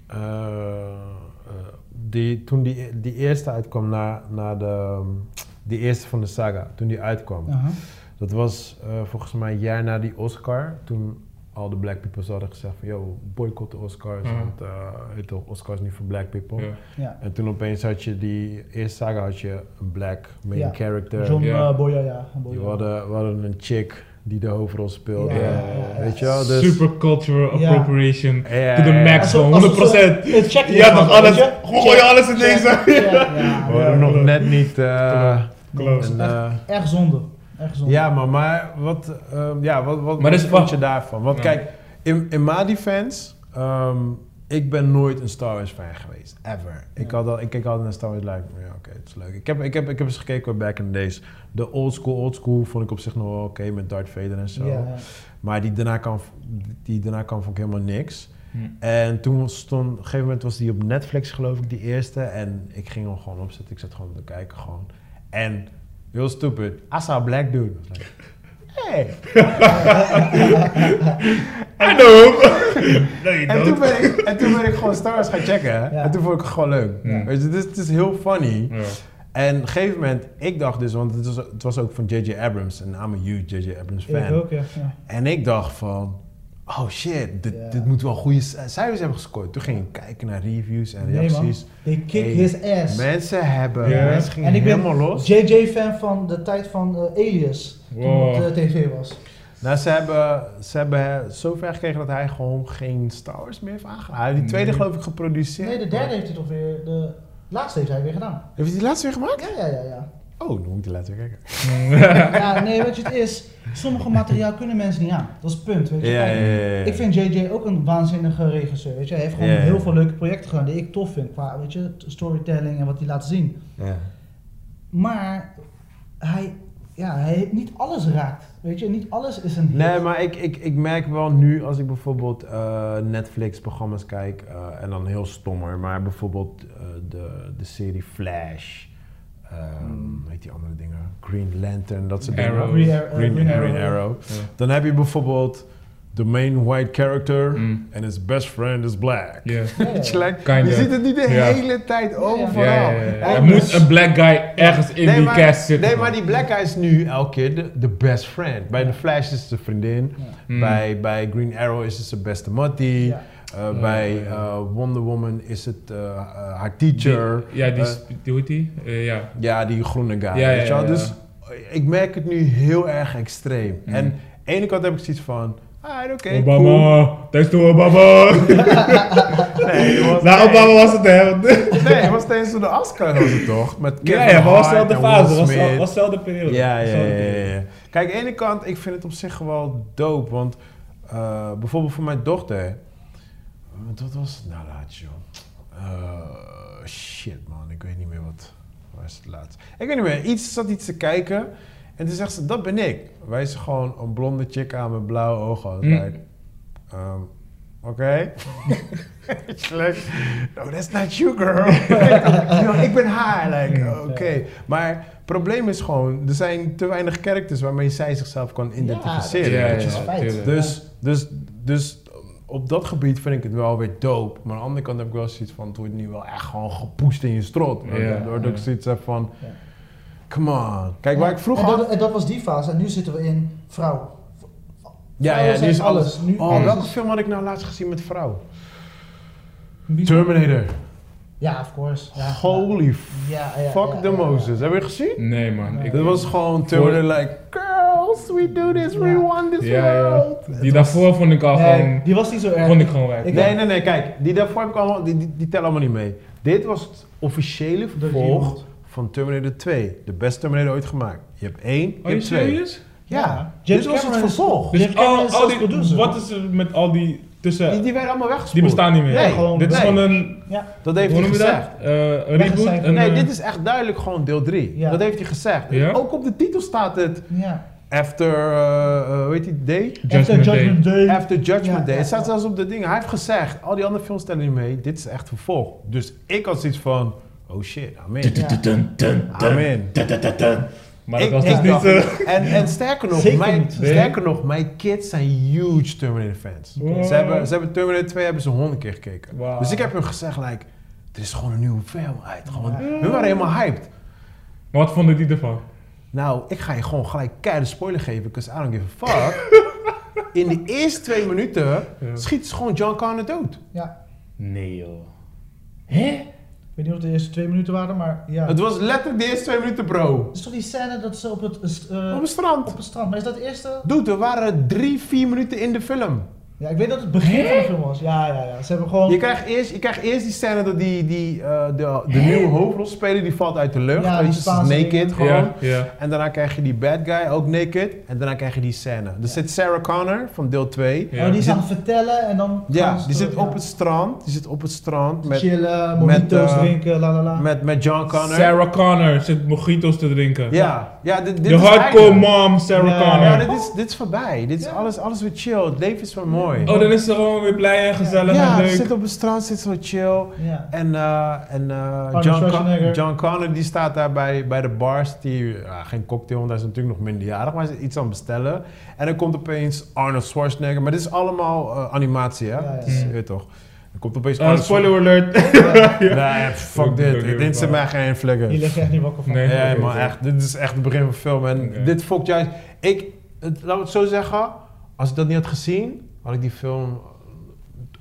eh, eh, die, toen die, die eerste uitkwam na, na de... die eerste van de saga, toen die uitkwam. Dat was eh, volgens mij een jaar na die Oscar. Toen al de black people hadden gezegd van, yo, boycott de Oscars, Mhm. want uh, weet toch, Oscars niet voor black people. Ja. En toen opeens had je die eerste saga had je een black main Ja. character. John Ja. eh, ja. Boyega. We hadden, we hadden een chick die de hoofdrol speelde. Ja, ja, ja. Weet je wel? Dus, Super cultural appropriation. Ja, To the ja, ja. max, gewoon 100%. Het checklist Ja, toch alles. je? Gooi je alles in Check, deze. check, ja, (laughs) nog net niet... eh, Klopt. een, eh, Erg zonde. Erg zonde. ja, maar, maar wat, ehm, ja, wat, wat, Maar wat dus wat- je daarvan? Want Ja. kijk, in, in mijn defense, ehm, ik ben nooit een Star Wars fan geweest. Ever. Ik, had al, ik keek altijd naar Star Wars, like, ja, oké, het is leuk. Ik heb, ik, heb, ik heb eens gekeken back in the days. De old school, old school vond ik op zich nog wel oké met Darth Vader en zo. Ja. Maar die daarna kan, die daarna kan vond ik helemaal niks. Hm. En toen stond, op een gegeven moment was die op Netflix geloof ik, die eerste. En ik ging hem gewoon opzetten. Ik zat gewoon te kijken gewoon. En, heel stupid, I saw a black dude. Hey. I (laughs) know. En toen, ben ik, en toen ben ik gewoon Star Wars gaan checken. Ja. En toen vond ik het gewoon leuk. Ja. Weet je, het is, het is heel funny. Ja. En op een gegeven moment, ik dacht dus, want het was, het was ook van J.J. Abrams. En I'm a huge J.J. Abrams fan. Ik ook, ja. ja. En ik dacht van, oh shit, dit, moet wel goede cijfers hebben gescoord. Toen ging ik kijken naar reviews en Nee, man. reacties. They kick Hey, his ass. Mensen hebben, mensen gingen En ik ben helemaal los. JJ-fan van de tijd van eh, Alias. Toen het eh, tv was. Nou, ze hebben, ze hebben zover gekregen dat hij gewoon geen Star Wars meer heeft aangeraden. Hij heeft die tweede Nee. geloof ik geproduceerd. Nee, de derde heeft hij toch weer... De laatste heeft hij weer gedaan. Heeft hij die laatste weer gemaakt? Ja, ja, ja, ja. Oh, dan moet ik laatste weer kijken. (laughs) ja, nee, weet je, het is... Sommige materiaal kunnen mensen niet aan. Dat is het punt, weet je. Ja, ja, Kijk, ja, ja. Ik vind JJ ook een waanzinnige regisseur, weet je. Hij heeft gewoon heel veel leuke projecten gedaan die ik tof vind. Qua, weet je, storytelling en wat hij laat zien. Ja. Maar hij, ja, hij heeft niet alles raakt, weet je. Niet alles is een hit. Nee, maar ik, ik, ik merk wel nu als ik bijvoorbeeld eh, Netflix-programma's kijk, eh, en dan heel stommer, maar bijvoorbeeld eh, de, de serie Flash, ehm hoe heet die andere dingen? Green Lantern, dat soort dingen. Arrow. Green, Ar- Green, Green Green Arrow. Dan heb je bijvoorbeeld the main white character Mm. and his best friend is black. (laughs) Je, like, je ziet het niet de hele tijd overal. En Er moet een black guy ergens in nee, die maar, cast zitten. Nee, maar die black guy is nu elke keer de, de best friend. Bij. The Flash is het zijn vriendin. Ja. Mm. Bij, bij Green Arrow is het zijn beste mattie. Uh, Ja, bij ja. uh, Wonder Woman is het uh, haar teacher. Die- ja, die, Eh, sp- die hoe heet die? Eh, ja. ja, die groene guy. Ja, weet je ja, wel? ja. Dus ik merk het nu heel erg extreem. Mm. En aan de ene kant heb ik zoiets van... Ah, oké, cool. Obama, (laughs) thanks to Obama. Nee, was, Na nee, Obama was het hè. nee, het was tijdens de Oscar was het toch? Met Kevin Ja, ja, maar was dezelfde en fase, was, was dezelfde periode. Ja, ja, ja. Kijk, aan de ene kant, ik vind het op zich wel dope. Want eh, bijvoorbeeld voor mijn dochter... eh, Wat was het nou laatst, joh? Eh, shit, man. Ik weet niet meer wat... Waar is het laatst? Ik weet niet meer. Iets zat iets te kijken. En toen zegt ze, dat ben ik. Wij ze gewoon een blonde chick aan met blauwe ogen. Mm. like, ehm, Oké. (laughs) No, that's not you, girl. (laughs) no, ik ben haar. Like, oké. Maar het probleem is gewoon, er zijn te weinig characters waarmee zij zichzelf kan identificeren. Ja, feit. tuurlijk. Dus, dus, dus op dat gebied vind ik het wel weer dope. Maar aan de andere kant heb ik wel zoiets van, het wordt nu wel echt gewoon gepoest in je strot. Ja, Waardoor ik zoiets heb van, Ja. come on. Kijk, waar ik vroeger en dat, en dat was die fase. En nu zitten we in vrouw. Ja, ja, die is alles. alles. Nu oh, alles welke film had ik nou laatst gezien met vrouw? Terminator. Ja, of course. Ja, Holy ja, ja, fuck ja, the ja, ja. Moses. Heb je het gezien? Nee man. Ik, Dat was gewoon Terminator like, girls, we do this, we want this world. Die was- daarvoor vond ik al Nee, gewoon, die was niet zo erg. vond ik gewoon weg. Nee, nee, nee, kijk, die daarvoor heb ik allemaal, die, die, die tellen allemaal niet mee. Dit was het officiële vervolg van Terminator 2. De beste Terminator ooit gemaakt. Je hebt één, je Are you hebt twee. serious? Ja, Ja. dit James was het is- vervolg. Dus James al, is al die, wat is er met al die tussen, Die, die, die werden allemaal weggespoeld. bestaan niet meer. Nee, gewoon- Dit is nee. gewoon een, Ja. Dat heeft hij je gezegd. dat? Eh, een reboot? Een, Nee, eh, dit is echt duidelijk gewoon deel 3. Ja. Dat heeft hij gezegd. Ja? Ook op de titel staat het ja. After, eh, eh, hoe heet die, Day? After Judgment Day. After Judgment Ja, Day. Het staat zelfs op de dingen. Hij heeft gezegd, al die andere films tellen niet mee. Dit is echt vervolg. Dus ik had zoiets van, oh shit, amen. Amen. Maar dat was dus niet... eh, En, en sterker nog, mijn. Nee. sterker nog, mijn kids zijn huge Terminator fans. Wow. Ze, hebben, ze hebben Terminator 2 hebben ze honderd keer gekeken. Dus ik heb hun gezegd, like, er is gewoon een nieuwe film uit. Gewoon, Ja. Hun waren helemaal hyped. maar wat vonden die ervan? Nou, ik ga je gewoon gelijk keiharde spoiler geven, because I don't give a fuck. (laughs) in de eerste twee minuten Ja. schiet ze gewoon John Connor dood. Ja. Nee joh. Hè? Ik weet niet of de eerste twee minuten waren, maar ja. Het was letterlijk de eerste twee minuten, bro. Het is toch die scène dat ze op het, eh, Op het strand. op het strand. Maar is dat de eerste? Dude, we waren drie, vier minuten in de film. Ja, ik weet dat het begin van de film was. Ja, ja, ja. Ze hebben gewoon... Je krijgt eerst, je krijgt eerst die scène dat die, die, eh, de, de nieuwe hoofdrolspeler die valt uit de lucht. Ja, die is naked dingen. gewoon. Ja, ja. En daarna krijg je die bad guy, ook naked. En daarna krijg je die scène. Er zit Sarah Connor van deel 2. Ja. Oh, die is aan het vertellen en dan... Ja, die terug, zit ja. op het strand. Die zit op het strand met, Chillen, mojito's eh, drinken, la la la. met, met John Connor. Sarah Connor zit mojitos te drinken. Ja, ja dit, dit De is hardcore mom, Sarah Ja. Connor. Ja, dit is, dit is voorbij. Dit is Ja. alles, alles weer chill. Het leven is wel mooi. Oh, dan is ze gewoon weer blij en gezellig ja, en leuk. zit op het strand, zit zo chill. Ja. En, eh, en eh, John, Con-. John Connor die staat daar bij, bij de bars. Die, ja, geen cocktail, want hij is natuurlijk nog minderjarig. Maar hij is iets aan het bestellen. En dan komt opeens Arnold Schwarzenegger. Maar dit is allemaal eh, animatie, hè? Ja, ja. Het is, je weet toch. Er komt opeens Uh, Arnold spoiler alert. (laughs) Nee, fuck dit. dit zit oké. mij geen flikker. Hier lig je echt niet wakker van. Nee. Ja, Oké, maar echt. Dit is echt het begin van de film. En dit fokt juist... Ik, het, laat het zo zeggen. Als ik dat niet had gezien, had ik die film...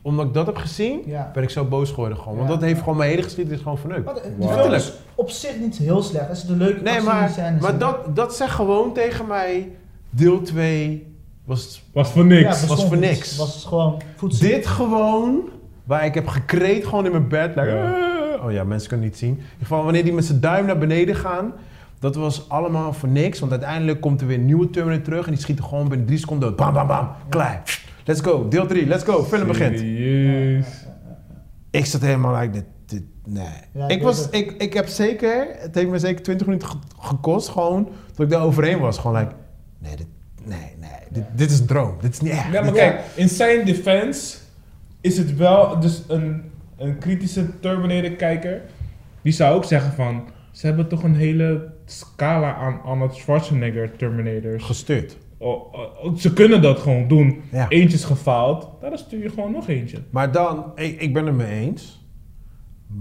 Omdat ik dat heb gezien, Ja. ben ik zo boos geworden gewoon. Want Ja. dat heeft gewoon mijn hele geschiedenis gewoon verneukt. Maar de, de Wow. film is op zich niet heel slecht. Er zitten leuke Nee, maar, maar dat, dat zegt gewoon tegen mij... Deel 2 was Was voor niks. was voor niks. Was gewoon voedsel. dit gewoon... Waar ik heb gekreed gewoon in mijn bed. Like, Ja. "Ah." Oh ja, mensen kunnen het niet zien. In ieder geval, wanneer die met zijn duim naar beneden gaan... Dat was allemaal voor niks. Want uiteindelijk komt er weer een nieuwe Terminator terug... en die schiet er gewoon binnen drie seconden dood. Bam, bam, bam. Klaar. Let's go. Deel 3. Let's go. Film begint. Serieus. Ik zat helemaal like, dit, dit, nee. Ja, ik was, ik, ik heb zeker, het heeft me zeker 20 minuten ge- gekost, gewoon, dat ik daar overheen was. Gewoon like, nee, dit, nee, nee, dit, dit is een droom. Dit is niet echt. Ja, maar kijk, in zijn defense is het wel dus een, een kritische Terminator-kijker. Die zou ook zeggen van, ze hebben toch een hele scala aan Arnold Schwarzenegger Terminators. Gestuurd. Oh, oh, oh, ze kunnen dat gewoon doen. Ja. Eentje is gefaald, nou, dan stuur je gewoon nog eentje. Maar dan, ik, ik ben het mee eens.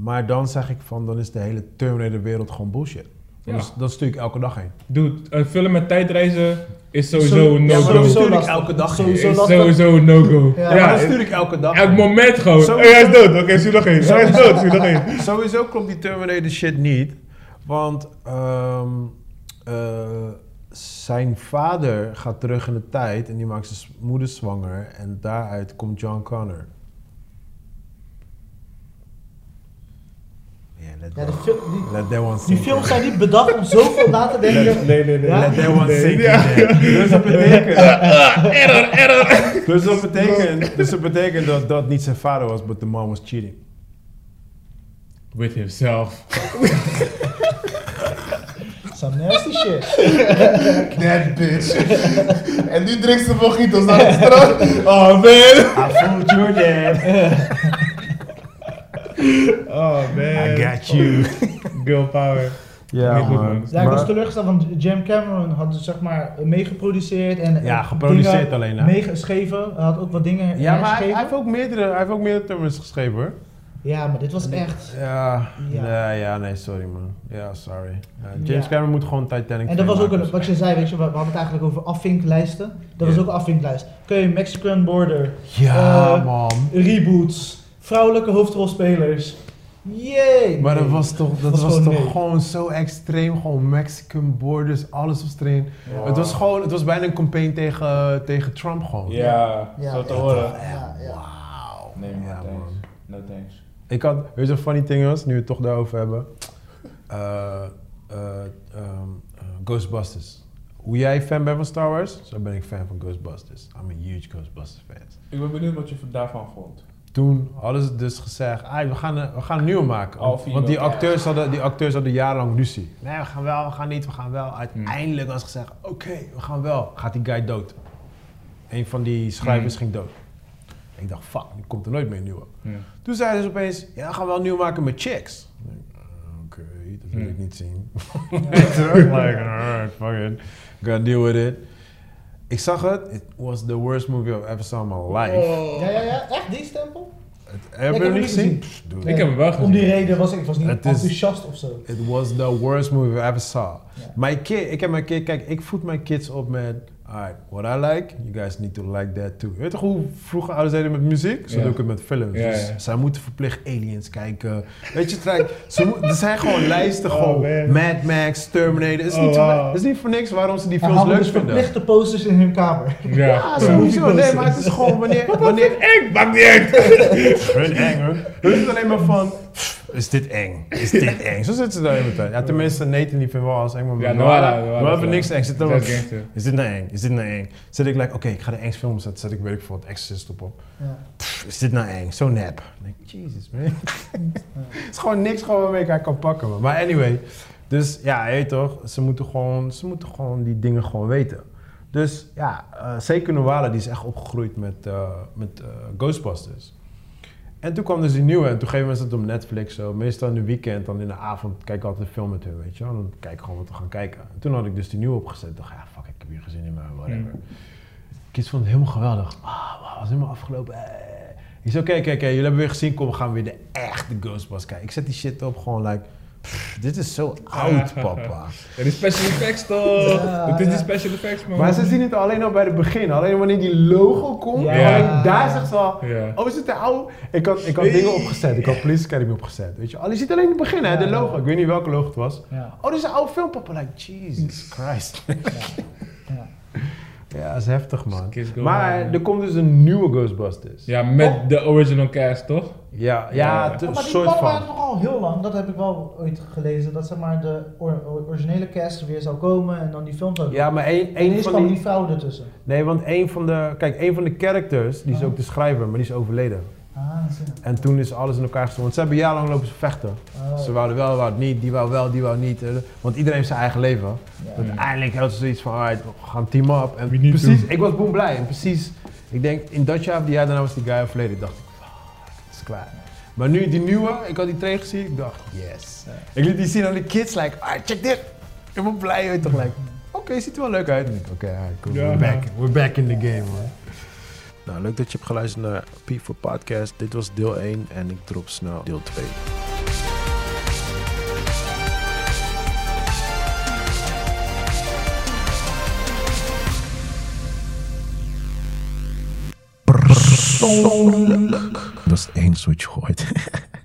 Maar dan zeg ik van, dan is de hele Terminator-wereld gewoon bullshit. Dan, Ja. is- dan stuur ik elke dag heen. Dude, een film met tijdreizen is sowieso een ja, maar dan no-go. stuur ik elke dag Sowieso heen. Is lastig. sowieso een no-go. Ja, dan stuur ik elke dag elk moment gewoon. Sowieso- Oh, hij is dood. Oké, stuur nog één. Hij is dood, stuur nog één. (laughs) Sowieso klopt die Terminator shit niet. Want ehm, eh, zijn vader gaat terug in de tijd en die maakt zijn moeder zwanger. En daaruit komt John Connor. Ja, let, Ja, that, fil- die, let that one die films zijn niet bedacht om zoveel na te denken. (laughs) Nee, nee, nee. Ja? Let that one Nee. sink in. Ja. Dus dat betekent... (laughs) Error, error. Dus dat betekent, dus dat betekent dat dat niet zijn vader was, but the mom was cheating. With himself. (laughs) Some nasty shit. (laughs) That bitch. en nu drinkt ze mojitos naar het strand. Oh man. I fooled your dad. (laughs) Oh man. I got you. Girl power. Ja, goed, man. Ja, ik was teleurgesteld, want Jam Cameron had dus zeg maar meegeproduceerd en Ja, geproduceerd alleen, hè? meegeschreven. Hij had ook wat dingen Ja, maar hij, heeft ook meerdere, hij heeft ook meerdere Terminators geschreven hoor. Ja, maar dit was echt... Ja, Ja. Nee, ja, nee, sorry man. Ja, sorry. Ja, James Ja. Cameron moet gewoon Titanic En dat was ook, een, wat je zei, weet je, we we hadden het eigenlijk over afvinklijsten. Dat was ook een afvinklijst. Kun je Mexican Border, Ja, Eh, man. reboots, vrouwelijke hoofdrolspelers. Yay! Maar dat was toch, dat was was gewoon toch nee. gewoon zo extreem. Gewoon Mexican borders, alles was erin. Wow. Het was gewoon, het was bijna een campaign tegen, tegen Trump gewoon. Ja, Ja, zo te horen. Ja, ja. Wauw. Nee man, Ja, thanks. man. No thanks. Ik had, weet je wat funny thing was, nu we het toch daarover hebben? Eh, eh, ehm, eh, Ghostbusters. Hoe jij fan bent van Star Wars, zo ben ik fan van Ghostbusters. I'm a huge Ghostbusters fan. Ik ben benieuwd wat je daarvan vond. Toen hadden ze dus gezegd, we, gaan, we gaan een nieuwe maken. Want, die, acteurs hadden, die acteurs hadden jarenlang ruzie. Nee, we gaan wel, we gaan niet, we gaan wel. Uiteindelijk was gezegd, oké, we gaan wel. Gaat die guy dood. Een van die schrijvers Mm. ging dood. Ik dacht, fuck, nu komt er nooit meer een nieuwe. Ja. Toen zeiden ze opeens, ja, we gaan wel nieuw maken met chicks. Uh, Oké, dat wil ik niet zien. (laughs) like, alright, fuck it. (laughs) Gotta deal with it. Ik zag het, it was the worst movie I've ever saw in my life. Ja, ja, ja. Echt die stempel? Het- ik Heb je hem niet gezien? gezien. Ik heb hem wel Om die gezien. reden was ik was niet is- enthousiast of zo. It was the worst movie I ever saw. Ja. Mijn kid, ik heb mijn kid, kijk, ik voed mijn kids op met Alright, what I like, you guys need to like that too. Weet je hoe vroeger ouders deden met muziek? Zo doe ik het met films. Ja, Dus ja. zij moeten verplicht aliens kijken. Weet je, het lijkt- ze moet- er zijn gewoon lijsten, Oh, gewoon man. Mad Max, Terminator. Het is, Oh, niet, voor- wow. het is niet voor niks waarom ze die films leuk dus vinden. verplichte posters in hun kamer. Ja. Ja, sowieso. Nee, maar het is gewoon wanneer... wanneer Eng, maakt niet uit. Hun eng, hoor. Hun is alleen maar van... Is dit eng? Is dit eng? Zo zitten ze daar de hele tijd. Ja, tenminste, Nathan die vindt wel als eng, maar Ja, Noah, Noah, Noah, Noah heeft Noah. niks eng. Zit er is dit nou eng? Is dit nou eng? Zet ik like, oké, ik ga de engste film zetten. Zet ik, weet ik veel, wat Exorcist op op. Ja. Pff, is dit nou eng? Zo nep. Denk ik, Jesus, man. (laughs) Het is gewoon niks gewoon waarmee ik haar kan pakken, man. Maar anyway. Dus ja, je weet toch, ze moeten gewoon, ze moeten gewoon die dingen gewoon weten. Dus ja, eh, zeker Noala, die is echt opgegroeid met, eh, met eh, Ghostbusters. En toen kwam dus die nieuwe en toen geven mensen het op Netflix zo. Meestal in de weekend, dan in de avond, kijk ik altijd een film met hun, weet je wel. Dan kijk ik gewoon wat we gaan kijken. En toen had ik dus die nieuwe opgezet. Ik dacht, ja, fuck, ik heb hier gezin in, maar whatever. Mm. Kids vond het helemaal geweldig. Ah, wow, was helemaal afgelopen. Eh. Ik zei, oké, oké, oké, jullie hebben weer gezien, kom, we gaan weer de echte Ghostbusters kijken. Ik zet die shit op, gewoon like, pff, dit is zo oud, papa. (laughs) Ja, die special effects toch? Het is special effects, man. Maar ze zien het alleen al bij het begin. Alleen wanneer die logo komt, alleen daar zegt ze al, oh, is het de oude? Ik had, ik had dingen opgezet, ik had Police Academy opgezet, weet je. Al, je ziet alleen het begin, hè, de logo. Ik weet niet welke logo het was. Oh, dit is een oude film, papa. Like, Jesus (laughs) Christ. Ja. dat is heftig, man. Maar er komt dus een nieuwe Ghostbusters. Ja, met de original cast, toch? Ja, ja, Oh, maar die soort van. waren toch al heel lang, dat heb ik wel ooit gelezen, dat zeg maar de or- or- originele cast weer zou komen en dan die film zou Ja, maar één, één ineens van kwam die... die vrouw ertussen. Nee, want één van de... Kijk, één van de characters, die is Oh. ook de schrijver, maar die is overleden. Ah. En toen is alles in elkaar gestoken. Want ze hebben jarenlang lopen ze vechten. Oh. Ze wouden wel, wouden niet, die wou wel, die wou niet. eh, Want iedereen heeft zijn eigen leven. Ja. Uiteindelijk hadden ze zoiets van, alright, we gaan team up. En precies, to. ik was boem blij. En precies, ik denk, in dat jaar of die jaar daarna was die guy overleden. Ik dacht, fuck, het is klaar. Maar nu die nieuwe, ik had die trailer gezien, ik dacht, yes. Ik liet die zien aan de kids, like, alright, check dit. Ik ben blij, je toch, like, oké, ziet er wel leuk uit. Ik, Oké, alright, cool, Ja. we're back, we're back in the game, man. Nou, leuk dat je hebt geluisterd naar P4 Podcast. Dit was deel 1 en ik drop snel deel 2. Persoonlijk. Dat is het enige wat je. (laughs)